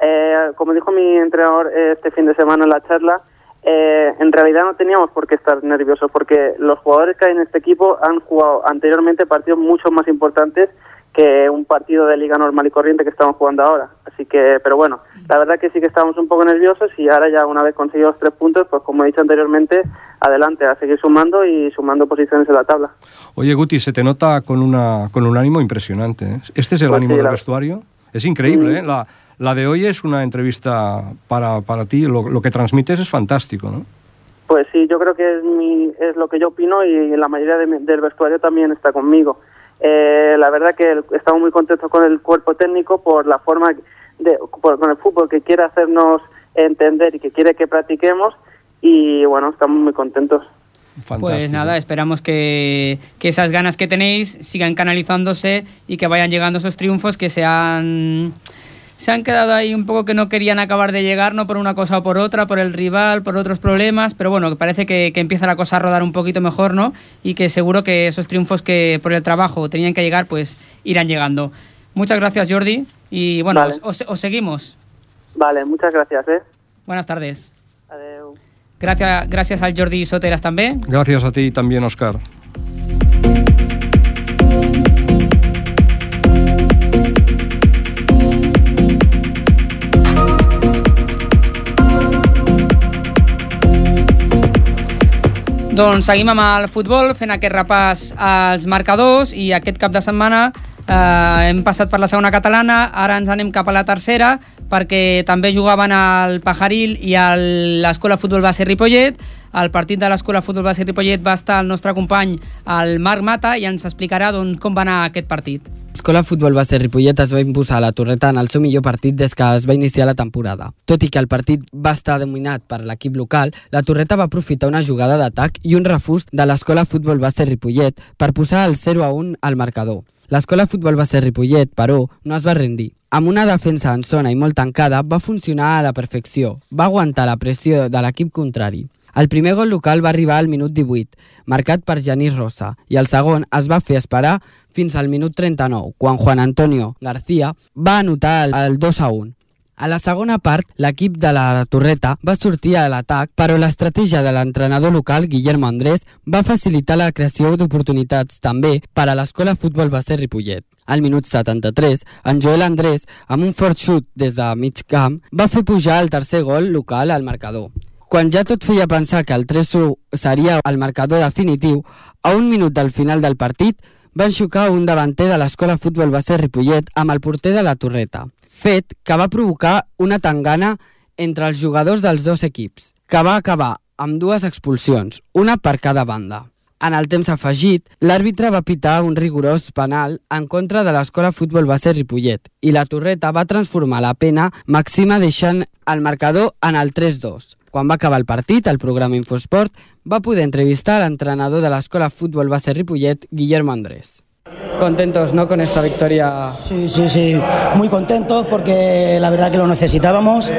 S11: eh, como dijo mi entrenador eh, este fin de semana en la charla, eh, en realidad no teníamos por qué estar nerviosos, porque los jugadores que hay en este equipo han jugado anteriormente partidos mucho más importantes que un partido de liga normal y corriente que estamos jugando ahora. Así que, pero bueno, la verdad que sí que estábamos un poco nerviosos y ahora ya una vez conseguidos tres puntos, pues como he dicho anteriormente, adelante, a seguir sumando y sumando posiciones en la tabla.
S6: Oye, Guti, se te nota con, una, con un ánimo impresionante. ¿eh? ¿Este es el
S11: Pues
S6: ánimo
S11: sí,
S6: del
S11: la-
S6: vestuario? Es increíble,
S11: Mm.
S6: ¿eh? La, la de hoy es una entrevista para, para ti. Lo, lo que transmites es fantástico, ¿no?
S11: Pues sí, yo creo que es, mi, es lo que yo opino y la mayoría de mi- del vestuario también está conmigo. Eh, la verdad que estamos muy contentos con el cuerpo técnico por la forma de, por- con el fútbol que quiere hacernos entender y que quiere que practiquemos y bueno, estamos muy contentos.
S2: Pues nada, esperamos que, que esas ganas que tenéis sigan canalizándose y que vayan llegando esos triunfos que se han, se han quedado ahí un poco que no querían acabar de llegar, no por una cosa o por otra, por el rival, por otros problemas, pero bueno, parece que, que empieza la cosa a rodar un poquito mejor, ¿no? Y que seguro que esos triunfos que por el trabajo tenían que llegar, pues irán llegando. Muchas gracias, Jordi, y bueno,
S11: Vale.
S2: os, os- os seguimos.
S11: Vale, muchas gracias. ¿eh?
S2: Buenas tardes.
S11: Adeu.
S2: Gracias, gràcies al Jordi Soteras també.
S6: Gracias a ti también, Oscar.
S2: Doncs seguim amb el futbol, fent aquest repàs als marcadors i aquest cap de setmana eh, hem passat per la segona catalana, ara ens anem cap a la tercera perquè també jugaven el Pajaril i el- l'Escola Futbol Base Ripollet. Al partit de l'Escola Futbol Base Ripollet va estar el nostre company, el Marc Mata, i ens explicarà doncs, com va anar aquest partit.
S12: L'escola futbol base Ripollet es va imposar a la Torreta en el seu millor partit des que es va iniciar la temporada. Tot i que el partit va estar dominat per l'equip local, la Torreta va aprofitar una jugada d'atac i un refús de l'escola futbol base Ripollet per posar el 0 a 1 al marcador. L'escola futbol base Ripollet, però, no es va rendir. Amb una defensa en zona i molt tancada, va funcionar a la perfecció. Va aguantar la pressió de l'equip contrari. El primer gol local va arribar al minut 18, marcat per Genís Rosa, i el segon es va fer esperar fins al minut 39, quan Juan Antonio García va anotar el, el 2 a 1. A la segona part, l'equip de la Torreta va sortir a l'atac, però l'estratègia de l'entrenador local, Guillermo Andrés, va facilitar la creació d'oportunitats també per a l'escola futbol base Ripollet. Al minut 73, en Joel Andrés, amb un fort xut des de mig camp, va fer pujar el tercer gol local al marcador. Quan ja tot feia pensar que el 3-1 seria el marcador definitiu, a un minut del final del partit van xocar un davanter de l'escola futbol base Ripollet amb el porter de la Torreta, fet que va provocar una tangana entre els jugadors dels dos equips, que va acabar amb dues expulsions, una per cada banda. En el temps afegit, l'àrbitre va pitar un rigorós penal en contra de l'escola futbol base Ripollet i la Torreta va transformar la pena màxima deixant el marcador en el 3-2. Quan va acabar el partit, el programa Infosport va poder entrevistar l'entrenador de l'escola futbol base Ripollet, Guillermo Andrés. Contentos, ¿no? Con esta victoria.
S13: Sí, sí, sí, muy contentos porque la verdad que lo necesitábamos.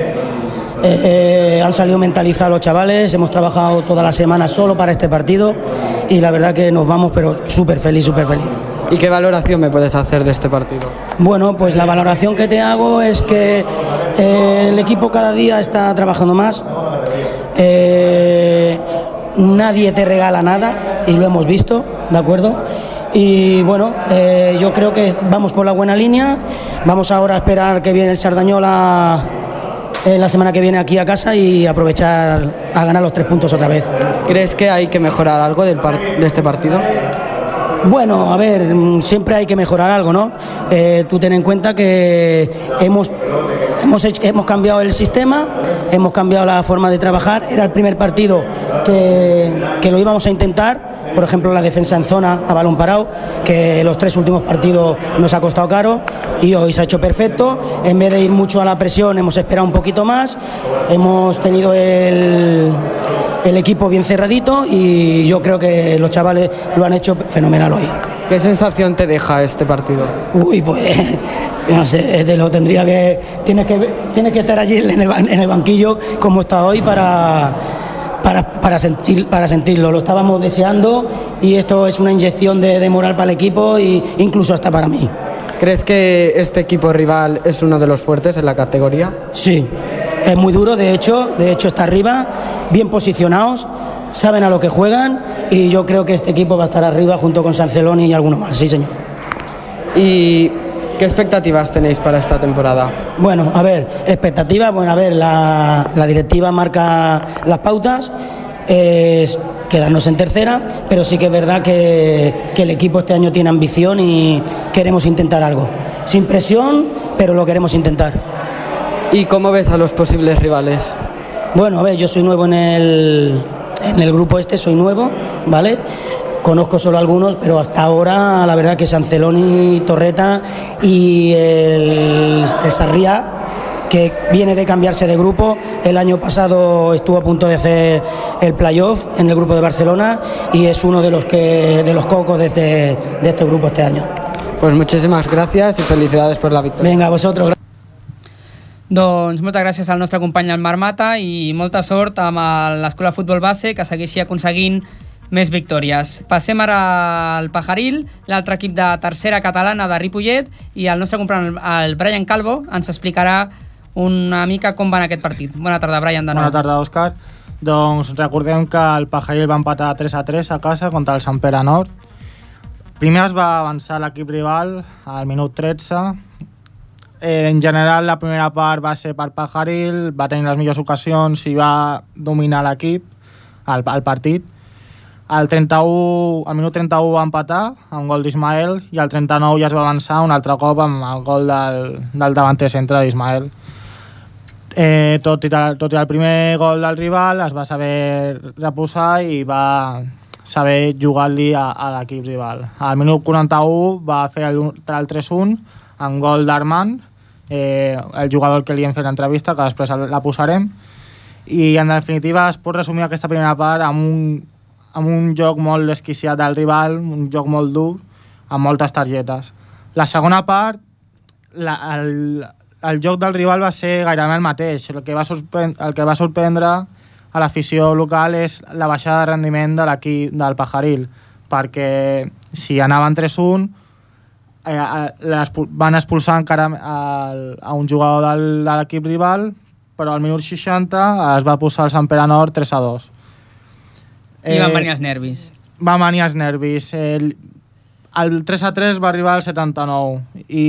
S13: Eh, eh, han salido mentalizados los chavales, hemos trabajado toda la semana solo para este partido y la verdad que nos vamos pero súper feliz, súper feliz.
S12: ¿Y qué valoración me puedes hacer de este partido?
S13: Bueno, pues la valoración que te hago es que eh, el equipo cada día está trabajando más. Eh, nadie te regala nada y lo hemos visto, ¿de acuerdo? Y bueno, eh, yo creo que vamos por la buena línea. Vamos ahora a esperar que viene el Sardañola eh, la semana que viene aquí a casa y aprovechar a ganar los tres puntos otra vez.
S12: ¿Crees que hay que mejorar algo del par- de este partido?
S13: Bueno, a ver, mm, siempre hay que mejorar algo, ¿no? Eh, tú ten en cuenta que hemos, hemos, hemos cambiado el sistema, hemos cambiado la forma de trabajar. Era el primer partido que, que lo íbamos a intentar, por ejemplo, la defensa en zona a balón parado, que los tres últimos partidos nos ha costado caro y hoy se ha hecho perfecto. En vez de ir mucho a la presión, hemos esperado un poquito más, hemos tenido el el equipo bien cerradito y yo creo que los chavales lo han hecho fenomenal hoy.
S12: ¿Qué sensación te deja este partido?
S13: Uy, pues no sé, te lo tendría que tienes que tienes que estar allí en el, ban- en el banquillo como está hoy para para, para, sentir, para sentirlo. Lo estábamos deseando y esto es una inyección de, de moral para el equipo e incluso hasta para mí.
S12: ¿Crees que este equipo rival es uno de los fuertes en la categoría?
S13: Sí, es muy duro, de hecho, de hecho está arriba, bien posicionados, saben a lo que juegan y yo creo que este equipo va a estar arriba junto con Sanceloni y alguno más, sí señor.
S12: ¿Y qué expectativas tenéis para esta temporada?
S13: Bueno, a ver, expectativas, bueno, a ver, la, la directiva marca las pautas, es quedarnos en tercera, pero sí que es verdad que, que el equipo este año tiene ambición y queremos intentar algo. Sin presión, pero lo queremos intentar.
S12: ¿Y cómo ves a los posibles rivales?
S13: Bueno, a ver, yo soy nuevo en el, en el grupo este, soy nuevo, ¿vale? Conozco solo algunos, pero hasta ahora la verdad que Sanceloni, Torreta y el, el Sarriá, que viene de cambiarse de grupo, el año pasado estuvo a punto de hacer el playoff en el grupo de Barcelona y es uno de los, que, de los cocos de este, de este grupo este año.
S12: Pues muchísimas gracias y felicidades por la victoria.
S13: Venga, vosotros.
S2: Doncs moltes gràcies al nostre company el Marc Mata i molta sort amb l'escola de futbol base que segueixi aconseguint més victòries. Passem ara al Pajaril, l'altre equip de tercera catalana de Ripollet i el nostre company, el Brian Calvo, ens explicarà una mica com va en aquest partit. Bona tarda, Brian, de nou.
S8: Bona tarda, Òscar. Doncs recordem que el Pajaril va empatar 3 a 3 a casa contra el Sant Pere Nord. Primer es va avançar l'equip rival al minut 13. Eh, en general, la primera part va ser per Pajaril, va tenir les millors ocasions i va dominar l'equip, el, el partit. Al 31, al minut 31 va empatar amb gol d'Ismael i al 39 ja es va avançar un altre cop amb el gol del, del davanter centre d'Ismael. Eh, tot, i, tot i el primer gol del rival es va saber reposar i va, saber jugar-li a, a l'equip rival. Al minut 41 va fer el, el 3-1 en gol d'Armand, eh, el jugador que li hem fet l'entrevista, que després la posarem, i en definitiva es pot resumir aquesta primera part amb un, amb un joc molt desquiciat del rival, un joc molt dur, amb moltes targetes. La segona part, la, el, el joc del rival va ser gairebé el mateix. El que va, el que va sorprendre a l'afició local és la baixada de rendiment de l'equip del Pajaril, perquè si anaven 3-1 eh, van expulsar encara a, a un jugador del, de l'equip rival però al minut 60 es va posar el Sant Pere Nord 3 a 2.
S2: I van venir els nervis.
S8: Van venir els nervis. El, el 3 a 3 va arribar al 79 i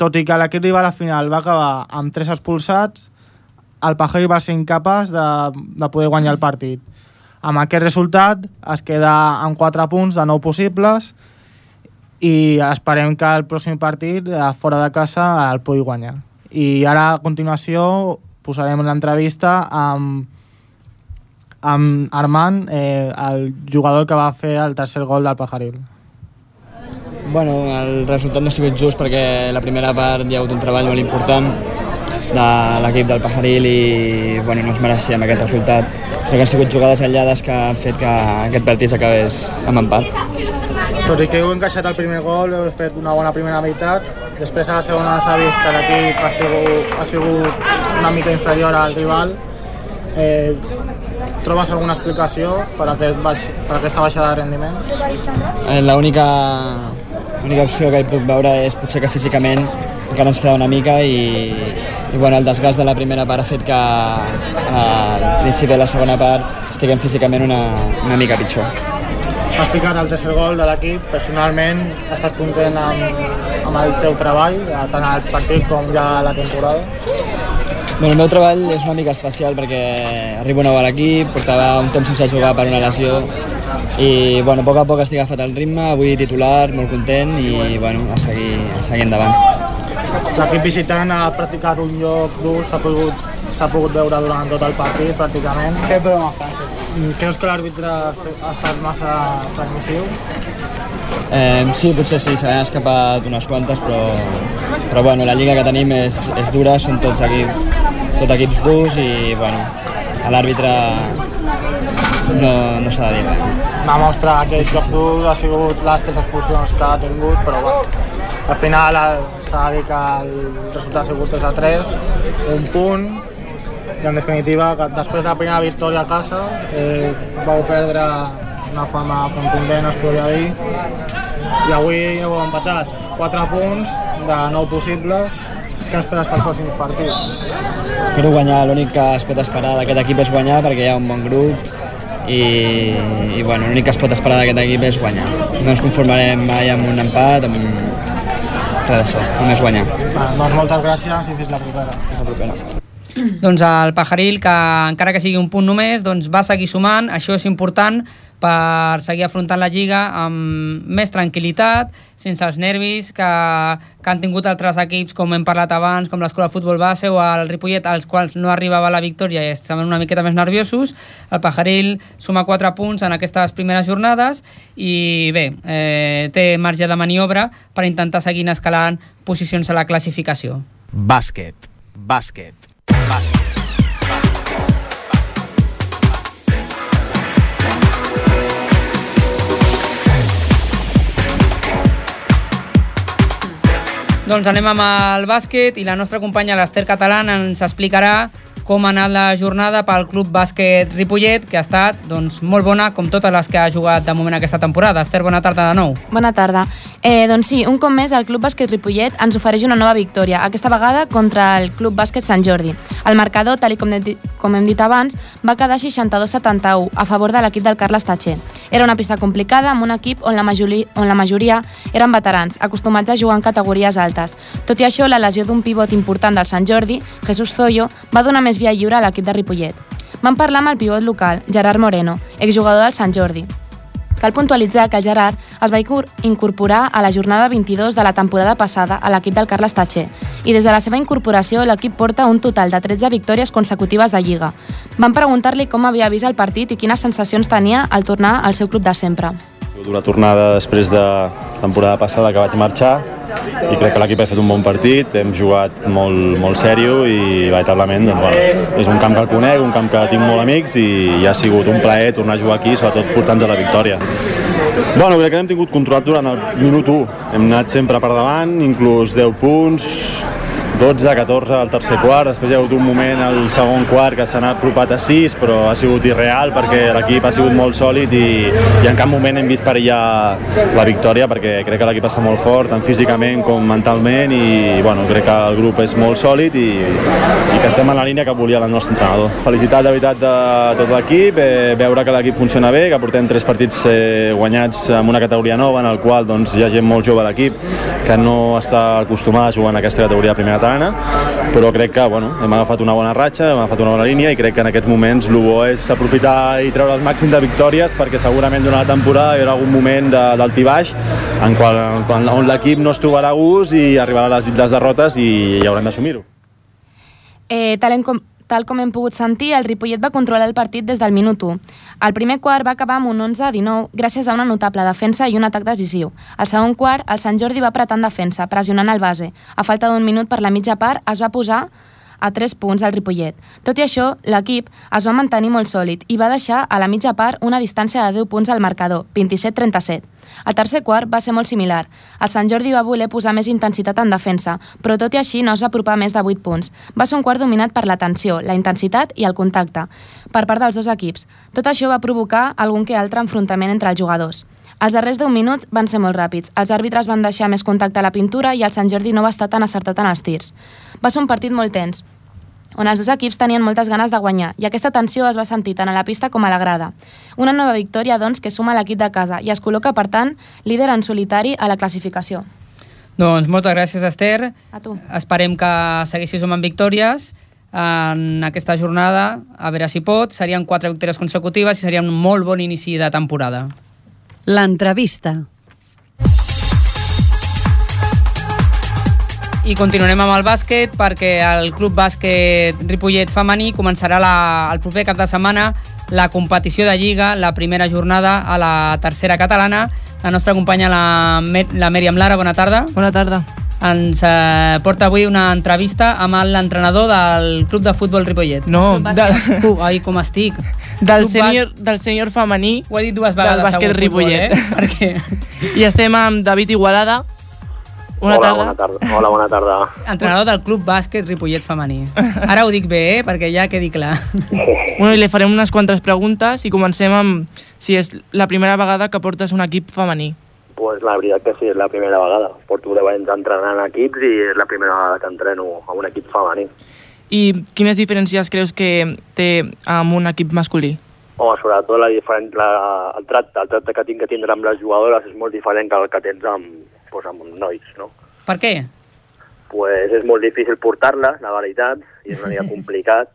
S8: tot i que l'equip rival a final va acabar amb 3 expulsats, el Pajari va ser incapaç de, de poder guanyar el partit. Amb aquest resultat es queda amb 4 punts de 9 possibles i esperem que el pròxim partit fora de casa el pugui guanyar. I ara a continuació posarem l'entrevista amb, amb Armand, eh, el jugador que va fer el tercer gol del Pajaril.
S14: Bueno, el resultat no ha sigut just perquè la primera part hi ha hagut un treball molt important de l'equip del Pajaril i bueno, no es mereixíem aquest resultat. Sóc que han sigut jugades aïllades que han fet que aquest partit s'acabés amb empat.
S8: Tot i que heu encaixat el primer gol, heu fet una bona primera meitat, després a la segona s'ha vist que l'equip ha, sigut, ha sigut una mica inferior al rival. Eh, trobes alguna explicació per, aquest baix, per aquesta baixada de rendiment?
S14: Eh, L'única l'única opció que hi puc veure és potser que físicament encara ens queda una mica i, i bueno, el desgast de la primera part ha fet que al principi de la segona part estiguem físicament una, una mica pitjor.
S8: Has ficat el tercer gol de l'equip, personalment estàs content amb, amb el teu treball, tant al partit com ja a la temporada?
S14: Bueno, el meu treball és una mica especial perquè arribo nou a l'equip, portava un temps sense jugar per una lesió i bueno, a poc a poc estic agafat el ritme, avui titular, molt content i bueno, a seguir, a seguir endavant.
S8: L'equip visitant ha practicat un joc dur, s'ha pogut, s'ha pogut veure durant tot el partit pràcticament. Què broma Creus que l'àrbitre ha estat massa transmissiu?
S14: Eh, sí, potser sí, se n'han escapat unes quantes, però, però bueno, la lliga que tenim és, és dura, són tots equips, tot equips durs i bueno, a l'àrbitre no, no s'ha de dir res.
S8: Va mostrar que aquest joc dur ha sigut les tres expulsions que ha tingut, però bueno, al final s'ha de dir que el resultat ha sigut 3 a 3, un punt, i en definitiva, que després de la primera victòria a casa, eh, vau perdre una forma contundent, es podria dir, i avui heu empatat 4 punts de 9 possibles, què esperes pels pròxims partits?
S14: Espero guanyar, l'únic que es pot esperar d'aquest equip és guanyar perquè hi ha un bon grup i, i bueno, l'únic que es pot esperar d'aquest equip és guanyar. No ens conformarem mai amb un empat, amb d'això, només guanyar.
S8: Va, doncs moltes gràcies i fins la propera.
S14: Fins la propera.
S2: Doncs el Pajaril, que encara que sigui un punt només, doncs va seguir sumant, això és important per seguir afrontant la Lliga amb més tranquil·litat, sense els nervis que, que han tingut altres equips, com hem parlat abans, com l'Escola de Futbol Base o el Ripollet, als quals no arribava la victòria i estaven una miqueta més nerviosos. El Pajaril suma 4 punts en aquestes primeres jornades i bé, eh, té marge de maniobra per intentar seguir escalant posicions a la classificació.
S10: Bàsquet. Bàsquet.
S2: Doncs anem amb el bàsquet i la nostra companya l'Ester Catalán ens explicarà com ha anat la jornada pel Club Bàsquet Ripollet, que ha estat doncs, molt bona, com totes les que ha jugat de moment aquesta temporada. Esther, bona tarda de nou.
S3: Bona tarda. Eh, doncs sí, un cop més el Club Bàsquet Ripollet ens ofereix una nova victòria, aquesta vegada contra el Club Bàsquet Sant Jordi. El marcador, tal com, com hem dit abans, va quedar 62-71 a favor de l'equip del Carles Tatxer. Era una pista complicada amb un equip on la, majoria, on la majoria eren veterans, acostumats a jugar en categories altes. Tot i això, la lesió d'un pivot important del Sant Jordi, Jesús Zoyo, va donar més via lliure a l'equip de Ripollet. Vam parlar amb el pivot local, Gerard Moreno, exjugador del Sant Jordi. Cal puntualitzar que el Gerard es va incorporar a la jornada 22 de la temporada passada a l'equip del Carles Tatxer i des de la seva incorporació l'equip porta un total de 13 victòries consecutives de Lliga. Van preguntar-li com havia vist el partit i quines sensacions tenia al tornar al seu club de sempre.
S15: Dura tornada després de temporada passada que vaig marxar i crec que l'equip ha fet un bon partit, hem jugat molt, molt sèrio i veritablement doncs, bueno, és un camp que el conec, un camp que tinc molt amics i, i ha sigut un plaer tornar a jugar aquí, sobretot portant-nos la victòria. Bueno, crec que l'hem tingut controlat durant el minut 1. Hem anat sempre per davant, inclús 10 punts, 12, 14 al tercer quart, després hi ha hagut un moment al segon quart que s'ha apropat a 6, però ha sigut irreal perquè l'equip ha sigut molt sòlid i, i en cap moment hem vist perillar la victòria perquè crec que l'equip està molt fort, tant físicament com mentalment i bueno, crec que el grup és molt sòlid i, i que estem en la línia que volia el nostre entrenador. Felicitat de veritat de tot l'equip, eh, veure que l'equip funciona bé, que portem tres partits eh, guanyats en una categoria nova en el qual doncs, hi ha gent molt jove a l'equip que no està acostumada a jugar en aquesta categoria de primera catalana, però crec que bueno, hem agafat una bona ratxa, hem agafat una bona línia i crec que en aquests moments el bo és aprofitar i treure el màxim de victòries perquè segurament durant la temporada hi haurà algun moment d'altibaix en, qual, en qual, on l'equip no es trobarà a gust i arribarà les, les derrotes i, i haurem d'assumir-ho.
S3: Eh, tal, com, tal com hem pogut sentir, el Ripollet va controlar el partit des del minut 1. El primer quart va acabar amb un 11-19 gràcies a una notable defensa i un atac decisiu. Al segon quart, el Sant Jordi va apretar en defensa, pressionant el base. A falta d'un minut per la mitja part, es va posar a 3 punts del Ripollet. Tot i això, l'equip es va mantenir molt sòlid i va deixar a la mitja part una distància de 10 punts al marcador, 27-37. El tercer quart va ser molt similar. El Sant Jordi va voler posar més intensitat en defensa, però tot i així no es va apropar més de 8 punts. Va ser un quart dominat per la tensió, la intensitat i el contacte, per part dels dos equips. Tot això va provocar algun que altre enfrontament entre els jugadors. Els darrers 10 minuts van ser molt ràpids. Els àrbitres van deixar més contacte a la pintura i el Sant Jordi no va estar tan acertat en els tirs. Va ser un partit molt tens, on els dos equips tenien moltes ganes de guanyar i aquesta tensió es va sentir tant a la pista com a la grada. Una nova victòria, doncs, que suma l'equip de casa i es col·loca, per tant, líder en solitari a la classificació.
S2: Doncs moltes gràcies, Esther.
S3: A tu.
S2: Esperem que segueixis sumant victòries en aquesta jornada, a veure si pot. Serien quatre victòries consecutives i seria un molt bon inici de temporada.
S1: L'entrevista.
S2: I continuarem amb el bàsquet perquè el Club Bàsquet Ripollet Femení començarà la, el proper cap de setmana la competició de Lliga, la primera jornada a la tercera catalana. La nostra companya, la, la Mèriam Lara, bona tarda.
S16: Bona tarda.
S2: Ens eh, porta avui una entrevista amb l'entrenador del Club de Futbol Ripollet.
S16: No, de...
S2: Uh, ai, com estic.
S16: Del
S2: Club
S16: sènior, del sènior femení
S2: Ho he dit dues
S16: del
S2: vegades,
S16: bàsquet
S2: segur, futbol,
S16: Ripollet.
S2: eh? Perquè...
S16: I estem amb David Igualada. Bona
S17: Hola,
S16: tarda.
S17: bona tarda. Hola, bona tarda.
S2: Entrenador del Club Bàsquet Ripollet Femení. Ara ho dic bé, eh? perquè ja quedi clar.
S16: Bueno, i li farem unes quantes preguntes i comencem amb si és la primera vegada que portes un equip femení.
S17: Pues la veritat que sí, és la primera vegada. Porto 10 anys entrenant equips i és la primera vegada que entreno a un equip femení.
S16: I quines diferències creus que té amb un equip masculí?
S17: Home, sobretot la diferent, la, el, tracte, el tracte que tinc que tindre amb les jugadores és molt diferent que el que tens amb, pues, amb nois, no?
S2: Per què?
S17: Pues és molt difícil portar-les, la veritat, i és una mica complicat,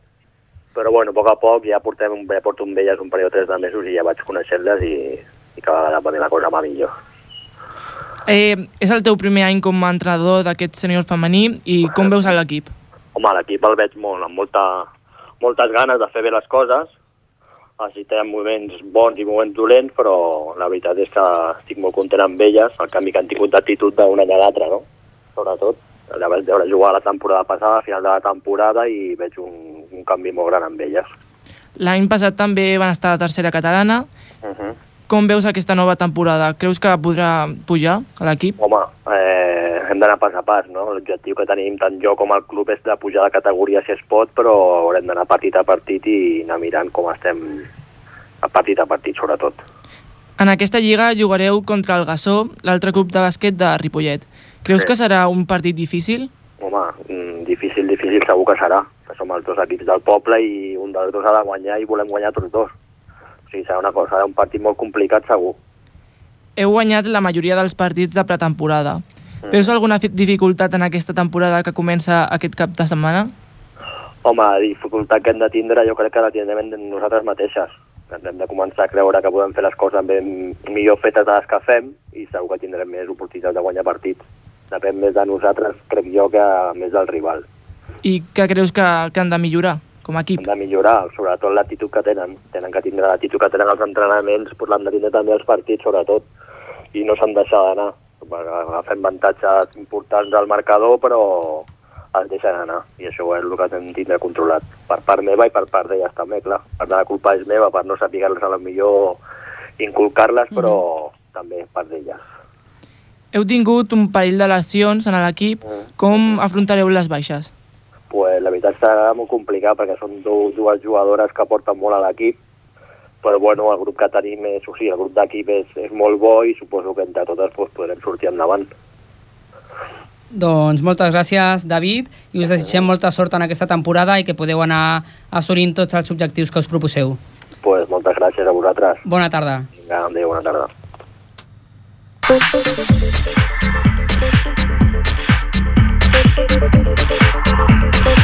S17: però bueno, a poc a poc ja, portem, un- ja porto amb elles un període de 3 de mesos i ja vaig coneixent-les i, i cada vegada va la cosa va millor.
S16: Eh, és el teu primer any com a entrenador d'aquest sènior femení i com veus l'equip?
S17: Home, l'equip el veig molt, amb molta, moltes ganes de fer bé les coses. Així té moments bons i moments dolents, però la veritat és que estic molt content amb elles, el canvi que han tingut d'actitud d'un any a l'altre, no? Sobretot, la vaig veure jugar la temporada passada, a final de la temporada, i veig un, un canvi molt gran amb elles.
S16: L'any passat també van estar a la tercera catalana.
S17: Uh -huh.
S16: Com veus aquesta nova temporada? Creus que podrà pujar a l'equip?
S17: Home, eh, hem d'anar pas a pas, no? L'objectiu que tenim tant jo com el club és de pujar de categoria si es pot, però haurem d'anar partit a partit i anar mirant com estem a partit a partit, sobretot.
S16: En aquesta lliga jugareu contra el Gassó, l'altre club de bàsquet de Ripollet. Creus
S17: Sí.
S16: que serà un partit difícil?
S17: Home, mm, difícil, difícil segur que serà, que som els dos equips del poble i un dels dos ha de guanyar i volem guanyar tots dos. O sigui, serà, una cosa, un partit molt complicat segur.
S16: Heu guanyat la majoria dels partits de pretemporada.
S17: Mm.
S16: Veus alguna fi- dificultat en aquesta temporada que comença aquest cap de setmana?
S17: Home, la dificultat que hem de tindre jo crec que la tindrem nosaltres mateixes. Hem de començar a creure que podem fer les coses ben millor fetes de les que fem i segur que tindrem més oportunitats de guanyar partits. depèn més de nosaltres, crec jo, que més del rival.
S16: I què creus que, que han de millorar com a equip?
S17: Han de millorar, sobretot l'actitud que tenen. Tenen que tindre l'actitud que tenen els entrenaments, pues l'han de tindre també els partits, sobretot, i no s'han deixat d'anar. Agafem avantatges importants al marcador, però es deixen anar, i això és el que hem de tindre controlat. Per part meva i per part d'elles també, clar. Per tant, la culpa és meva, per no saber-les a lo millor inculcar-les, però també part d'elles.
S16: Heu tingut un parell de lesions en l'equip. Com afrontareu les baixes?
S17: Pues, la veritat serà molt complicat perquè són du dues jugadores que porten molt a l'equip però bueno, el grup que tenim és, o sigui, el grup d'equip és, és molt bo i suposo que entre totes pues, podrem sortir endavant.
S2: Doncs moltes gràcies, David, i us desitgem molta sort en aquesta temporada i que podeu anar assolint tots els objectius que us proposeu.
S17: Pues, moltes gràcies a vosaltres.
S2: Bona tarda.
S17: Vinga, adéu, bona tarda.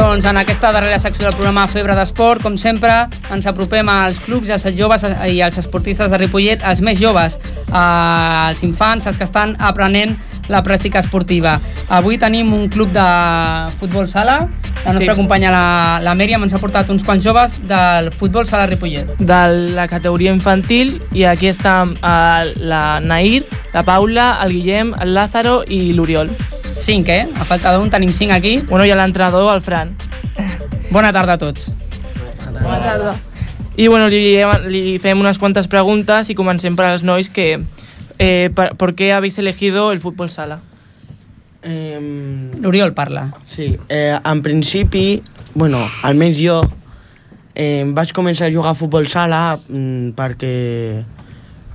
S2: Doncs en aquesta darrera secció del programa Febre d'Esport, com sempre, ens apropem als clubs i als joves i als esportistes de Ripollet, els més joves, als infants, els que estan aprenent la pràctica esportiva. Avui tenim un club de futbol sala, la nostra
S16: Sí.
S2: companya la, la Mèriam ens ha portat uns quants joves del futbol sala Ripollet.
S16: de la categoria infantil i aquí està eh, la Nair, la Paula, el Guillem, el Lázaro i l'Oriol.
S2: Cinc, eh? A falta d'un tenim cinc aquí.
S16: Bueno, i l'entrenador, el Fran.
S2: Bona tarda a tots.
S3: Bona tarda.
S16: I bueno, li, li fem unas cuantas preguntas y comencem per als nois que... Eh, per, ¿Por qué habéis elegido el fútbol sala?
S18: Eh,
S2: L'Oriol parla.
S18: sí, eh, en principi, bueno, almenys jo eh, vaig començar a jugar a futbol sala mm, perquè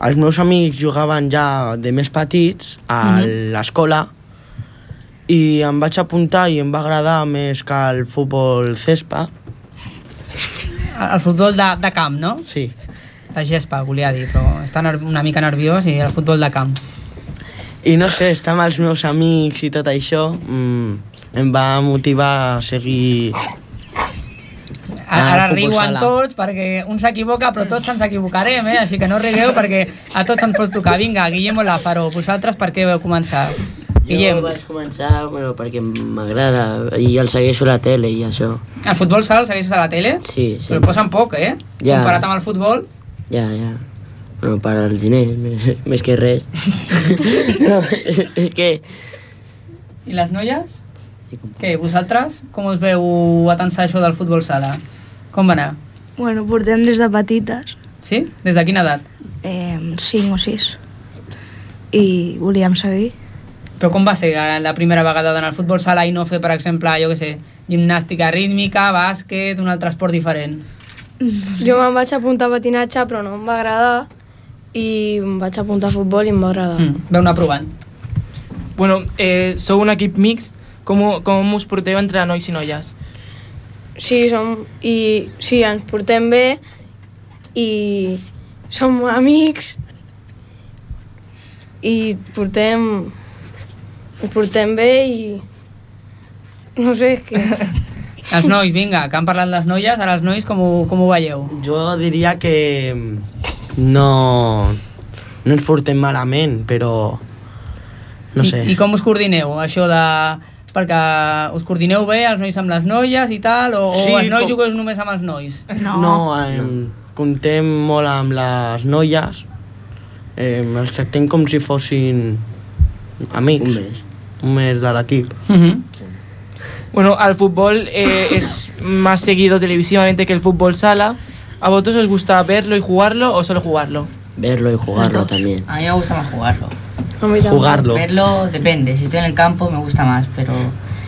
S18: els meus amics jugaven ja de més petits a
S2: Mhm.
S18: l'escola i em vaig apuntar i em va agradar més que el futbol cespa.
S2: El futbol de, de camp, no?
S18: Sí.
S2: De gespa, volia dir, però està una mica nerviós i el futbol de camp.
S18: I no sé, estar amb els meus amics i tot això mm, em va motivar a seguir
S2: Ara, ara riuen
S18: sala.
S2: tots perquè un s'equivoca, però tots ens equivocarem, eh? Així que no rigueu perquè a tots ens pot tocar. Vinga, Guillem Lázaro, vosaltres per què vau començar? Guillem,
S19: Jo vaig començar bueno, perquè m'agrada i el segueixo a la tele i això.
S2: el futbol sala el segueixes a la tele?
S19: Sí, sí.
S2: Però el posen poc, eh?
S19: Ja.
S2: Comparat amb el futbol.
S19: Ja, ja. Bueno, per als diners, més, més que res. no, és, que...
S2: I les noies? Què, vosaltres? Com us veu atensar això del futbol sala? Com va anar?
S20: Bueno, portem des de petites,
S2: Sí? Des de quina edat?
S20: eh, 5 o 6. I volíem seguir.
S2: Però com va ser la primera vegada d'anar al futbol sala i no fer, per exemple, jo què sé, gimnàstica rítmica, bàsquet, un altre esport diferent?
S21: Jo me'n vaig apuntar a patinatge, però no em va agradar, i em vaig apuntar a futbol i em va agradar.
S2: Mm, veu anar provant.
S16: Bueno, eh, sou un equip mixt. Com, com us porteu entre nois i noies?
S21: Sí, som, i, sí, ens portem bé i som amics i portem, ens portem bé i no sé, que...
S2: Els nois, vinga, que han parlat les noies, ara els nois com ho, com ho veieu?
S18: Jo diria que no, no ens portem malament, però no sé.
S2: I, I com us coordineu, això de... Perquè us coordineu bé, els nois amb les noies i tal, o,
S18: Sí,
S2: o els nois
S18: com-
S2: jugueu només amb els nois?
S18: No, no eh, comptem molt amb les noies, eh, els tractem com si fossin amics. Un mes. L'equip.
S16: Bueno, al fútbol eh, es más seguido televisivamente que el fútbol sala. ¿A vosotros os gusta verlo y jugarlo o solo jugarlo?
S19: Verlo y jugarlo también.
S22: A mí me gusta más jugarlo.
S21: A mí también.
S22: Verlo depende. Si estoy en el campo me gusta más, pero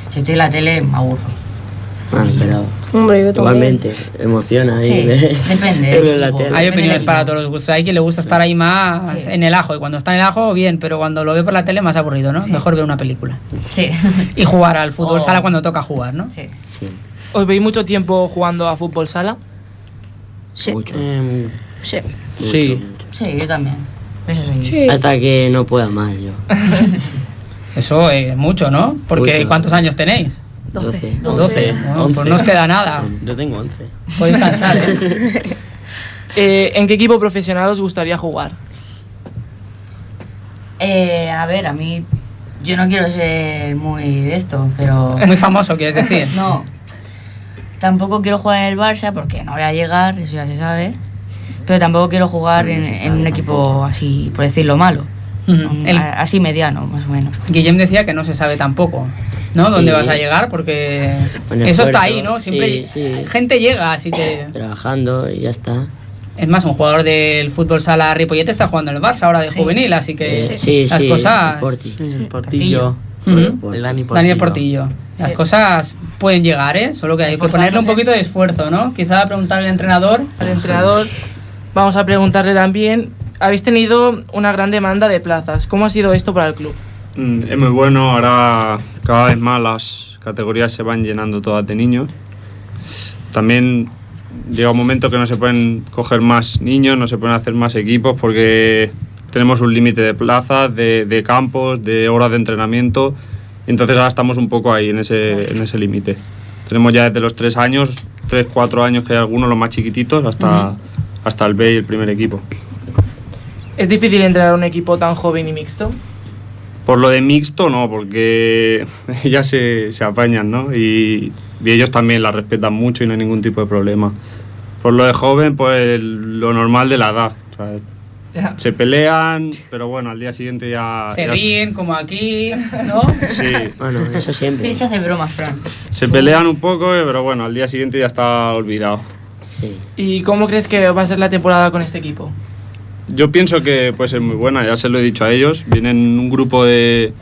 S22: si estoy en la tele me aburro.
S19: Ah, pero
S21: Hombre, yo también.
S19: igualmente emociona.
S2: Sí,
S19: y ver-
S2: depende.
S19: verlo en la tele.
S2: Hay opiniones para todos los gustos. Hay quien le gusta estar ahí más en el ajo. Y cuando está en el ajo, bien, pero cuando lo ve por la tele, más aburrido, ¿no? Mejor ver una película.
S23: Sí.
S2: Y jugar al fútbol
S23: Oh.
S2: sala cuando toca jugar, ¿no?
S23: Sí.
S16: ¿Os veis mucho tiempo jugando a fútbol sala?
S23: Sí.
S19: Em,
S21: sí.
S19: Sí.
S23: Sí, yo también. Eso sí.
S21: Sí.
S19: Hasta que no pueda más yo.
S2: Eso es mucho, ¿no? Porque
S19: Mucho.
S2: ¿cuántos años tenéis?
S19: 12.
S2: 12. Bueno, pues no os queda nada.
S19: Yo tengo 11.
S2: Podéis cansar, ¿eh?
S16: Eh, ¿En qué equipo profesional os gustaría jugar?
S23: Eh, a ver, a mí. Yo no quiero ser muy de esto, pero.
S2: Muy famoso, quieres decir.
S23: No. Tampoco quiero jugar en el Barça porque no voy a llegar, eso ya se sabe. Pero tampoco quiero jugar en, en un equipo así, por decirlo malo. Un-
S2: El-
S23: a- así mediano, más o menos.
S2: Guillem decía que no se sabe tampoco, ¿no? ¿Dónde
S19: Sí.
S2: vas a llegar? Porque eso está ahí, ¿no? Siempre
S19: sí, sí.
S2: gente llega, así que...
S19: Trabajando y ya está.
S2: Es más, un jugador del fútbol sala Ripollet está jugando en el Barça ahora de
S19: Sí.
S2: juvenil, así que
S19: sí,
S2: las
S19: sí,
S2: cosas...
S19: Porti.
S18: Portillo.
S2: Ujú.
S18: El Dani Portillo.
S2: Daniel Portillo. Las
S23: Sí.
S2: cosas pueden llegar, ¿eh? Solo que hay que ponerle un poquito de esfuerzo, ¿no? Quizá preguntarle al entrenador.
S16: Al entrenador vamos a preguntarle también. Habéis tenido una gran demanda de plazas. ¿Cómo ha sido esto para el club?
S22: Mm, Es muy bueno, ahora cada vez más las categorías se van llenando todas de niños. También llega un momento que no se pueden coger más niños, no se pueden hacer más equipos porque tenemos un límite de plazas, de, de campos, de horas de entrenamiento. Entonces ahora estamos un poco ahí en ese, en ese límite. Tenemos ya desde los tres años, tres, cuatro años que hay algunos, los más chiquititos, hasta,
S16: Ujú.
S22: hasta el B y el primer equipo.
S16: ¿Es difícil entrenar un equipo tan joven y mixto?
S22: Por lo de mixto, no, porque ya se, se apañan, ¿no? Y, y ellos también la respetan mucho y no hay ningún tipo de problema. Por lo de joven, pues lo normal de la edad. o sea,
S2: Ya.
S22: se pelean, pero bueno, al día siguiente ya...
S2: Se
S22: ya
S2: ríen, como aquí, ¿no?
S22: Sí.
S19: Bueno, eso siempre.
S23: Sí, se hace bromas, Fran.
S22: Se pelean un poco, eh, pero bueno, al día siguiente ya está olvidado.
S19: Sí.
S16: ¿Y cómo crees que va a ser la temporada con este equipo?
S22: Yo pienso que puede ser muy buena, ya se lo he dicho a ellos. Vienen un grupo de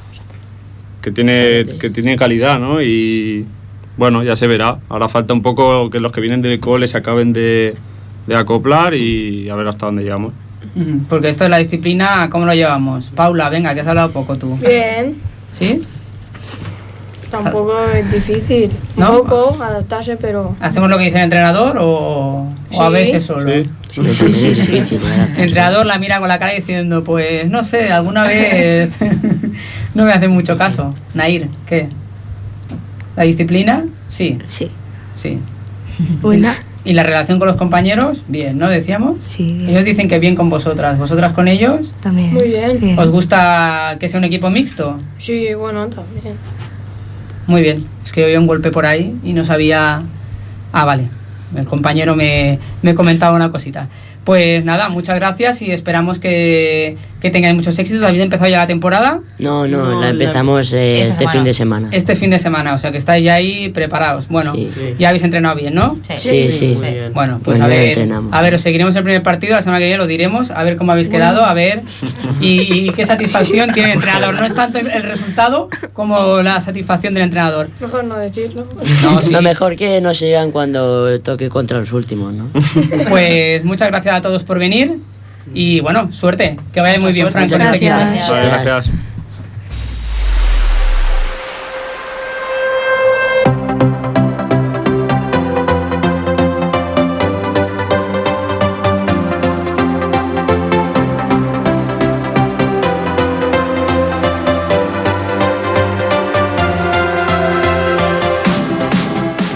S22: que tiene, que tiene calidad, ¿no? Y bueno, ya se verá. Ahora falta un poco que los que vienen del cole se acaben de, de acoplar y a ver hasta dónde llegamos.
S2: Porque esto de la disciplina, ¿cómo lo llevamos? Paula, venga, que has hablado poco tú.
S21: Bien,
S2: ¿Sí?
S21: Tampoco es difícil. Un
S2: ¿No?
S21: poco adaptarse, pero.
S2: ¿Hacemos lo que dice el entrenador o, o a
S21: Sí.
S2: veces solo?
S22: Sí.
S19: Sí, difícil.
S2: El entrenador la mira con la cara diciendo, pues no sé, alguna vez no me hace mucho caso. Nair, ¿qué? ¿La disciplina? Sí.
S20: Sí.
S2: Sí.
S20: Buena.
S2: ¿Y la relación con los compañeros? Bien, ¿no? Decíamos.
S20: Sí, bien.
S2: Ellos dicen que bien con vosotras. ¿Vosotras con ellos?
S20: También.
S21: Muy bien.
S2: ¿Os gusta que sea un equipo mixto?
S21: Sí, bueno, también.
S2: Muy bien. Es que oí un golpe por ahí y no sabía... Ah, vale. El compañero me, me comentaba una cosita. Pues nada, muchas gracias y esperamos que, que tengáis muchos éxitos. ¿Habéis empezado ya la temporada?
S19: No, no,
S18: No,
S19: la
S18: la-
S19: empezamos eh,
S23: Esta
S19: este
S23: semana.
S19: fin de semana.
S2: Este fin de semana, o sea que estáis ya ahí preparados. Bueno,
S19: Sí.
S2: ya habéis entrenado bien, ¿no?
S19: Sí, sí.
S18: Muy bien.
S2: Bueno, pues
S19: Bueno,
S2: a
S19: ya
S2: ver,
S19: entrenamos.
S2: a ver, os seguiremos el primer partido, la semana que viene lo diremos, a ver cómo habéis quedado, a ver y, y qué satisfacción tiene el entrenador. No es tanto el resultado como la satisfacción del entrenador.
S21: Mejor no decirlo.
S2: No, sí.
S19: Lo mejor que no sigan cuando toque contra los últimos, ¿no?
S2: Pues muchas gracias a todos por venir y bueno, suerte, que vaya muy bien, equipo.
S23: Gracias.
S22: Vale, gracias.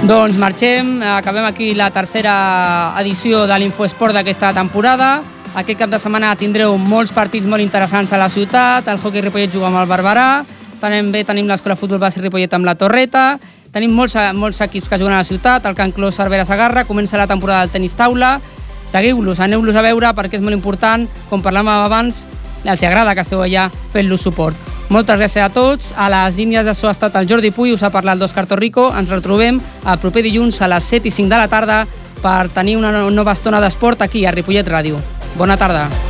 S2: Doncs marxem, acabem aquí la tercera edició de l'Infoesport d'aquesta temporada. Aquest cap de setmana tindreu molts partits molt interessants a la ciutat, el hockey Ripollet juga amb el Barberà, també tenim l'Escola Futbol Base Ripollet amb la Torreta, tenim molts, molts equips que juguen a la ciutat, el Can Clos Cervera Sagarra, comença la temporada del tenis taula, seguiu-los, aneu-los a veure perquè és molt important, com parlàvem abans, els agrada que esteu allà fent-los suport. Moltes gràcies a tots. A les línies de so ha estat el Jordi Puy, us ha parlat l'Òscar Torrico. Ens retrobem el proper dilluns a les 7 i 5 de la tarda per tenir una nova estona d'esport aquí a Ripollet Ràdio. Bona tarda.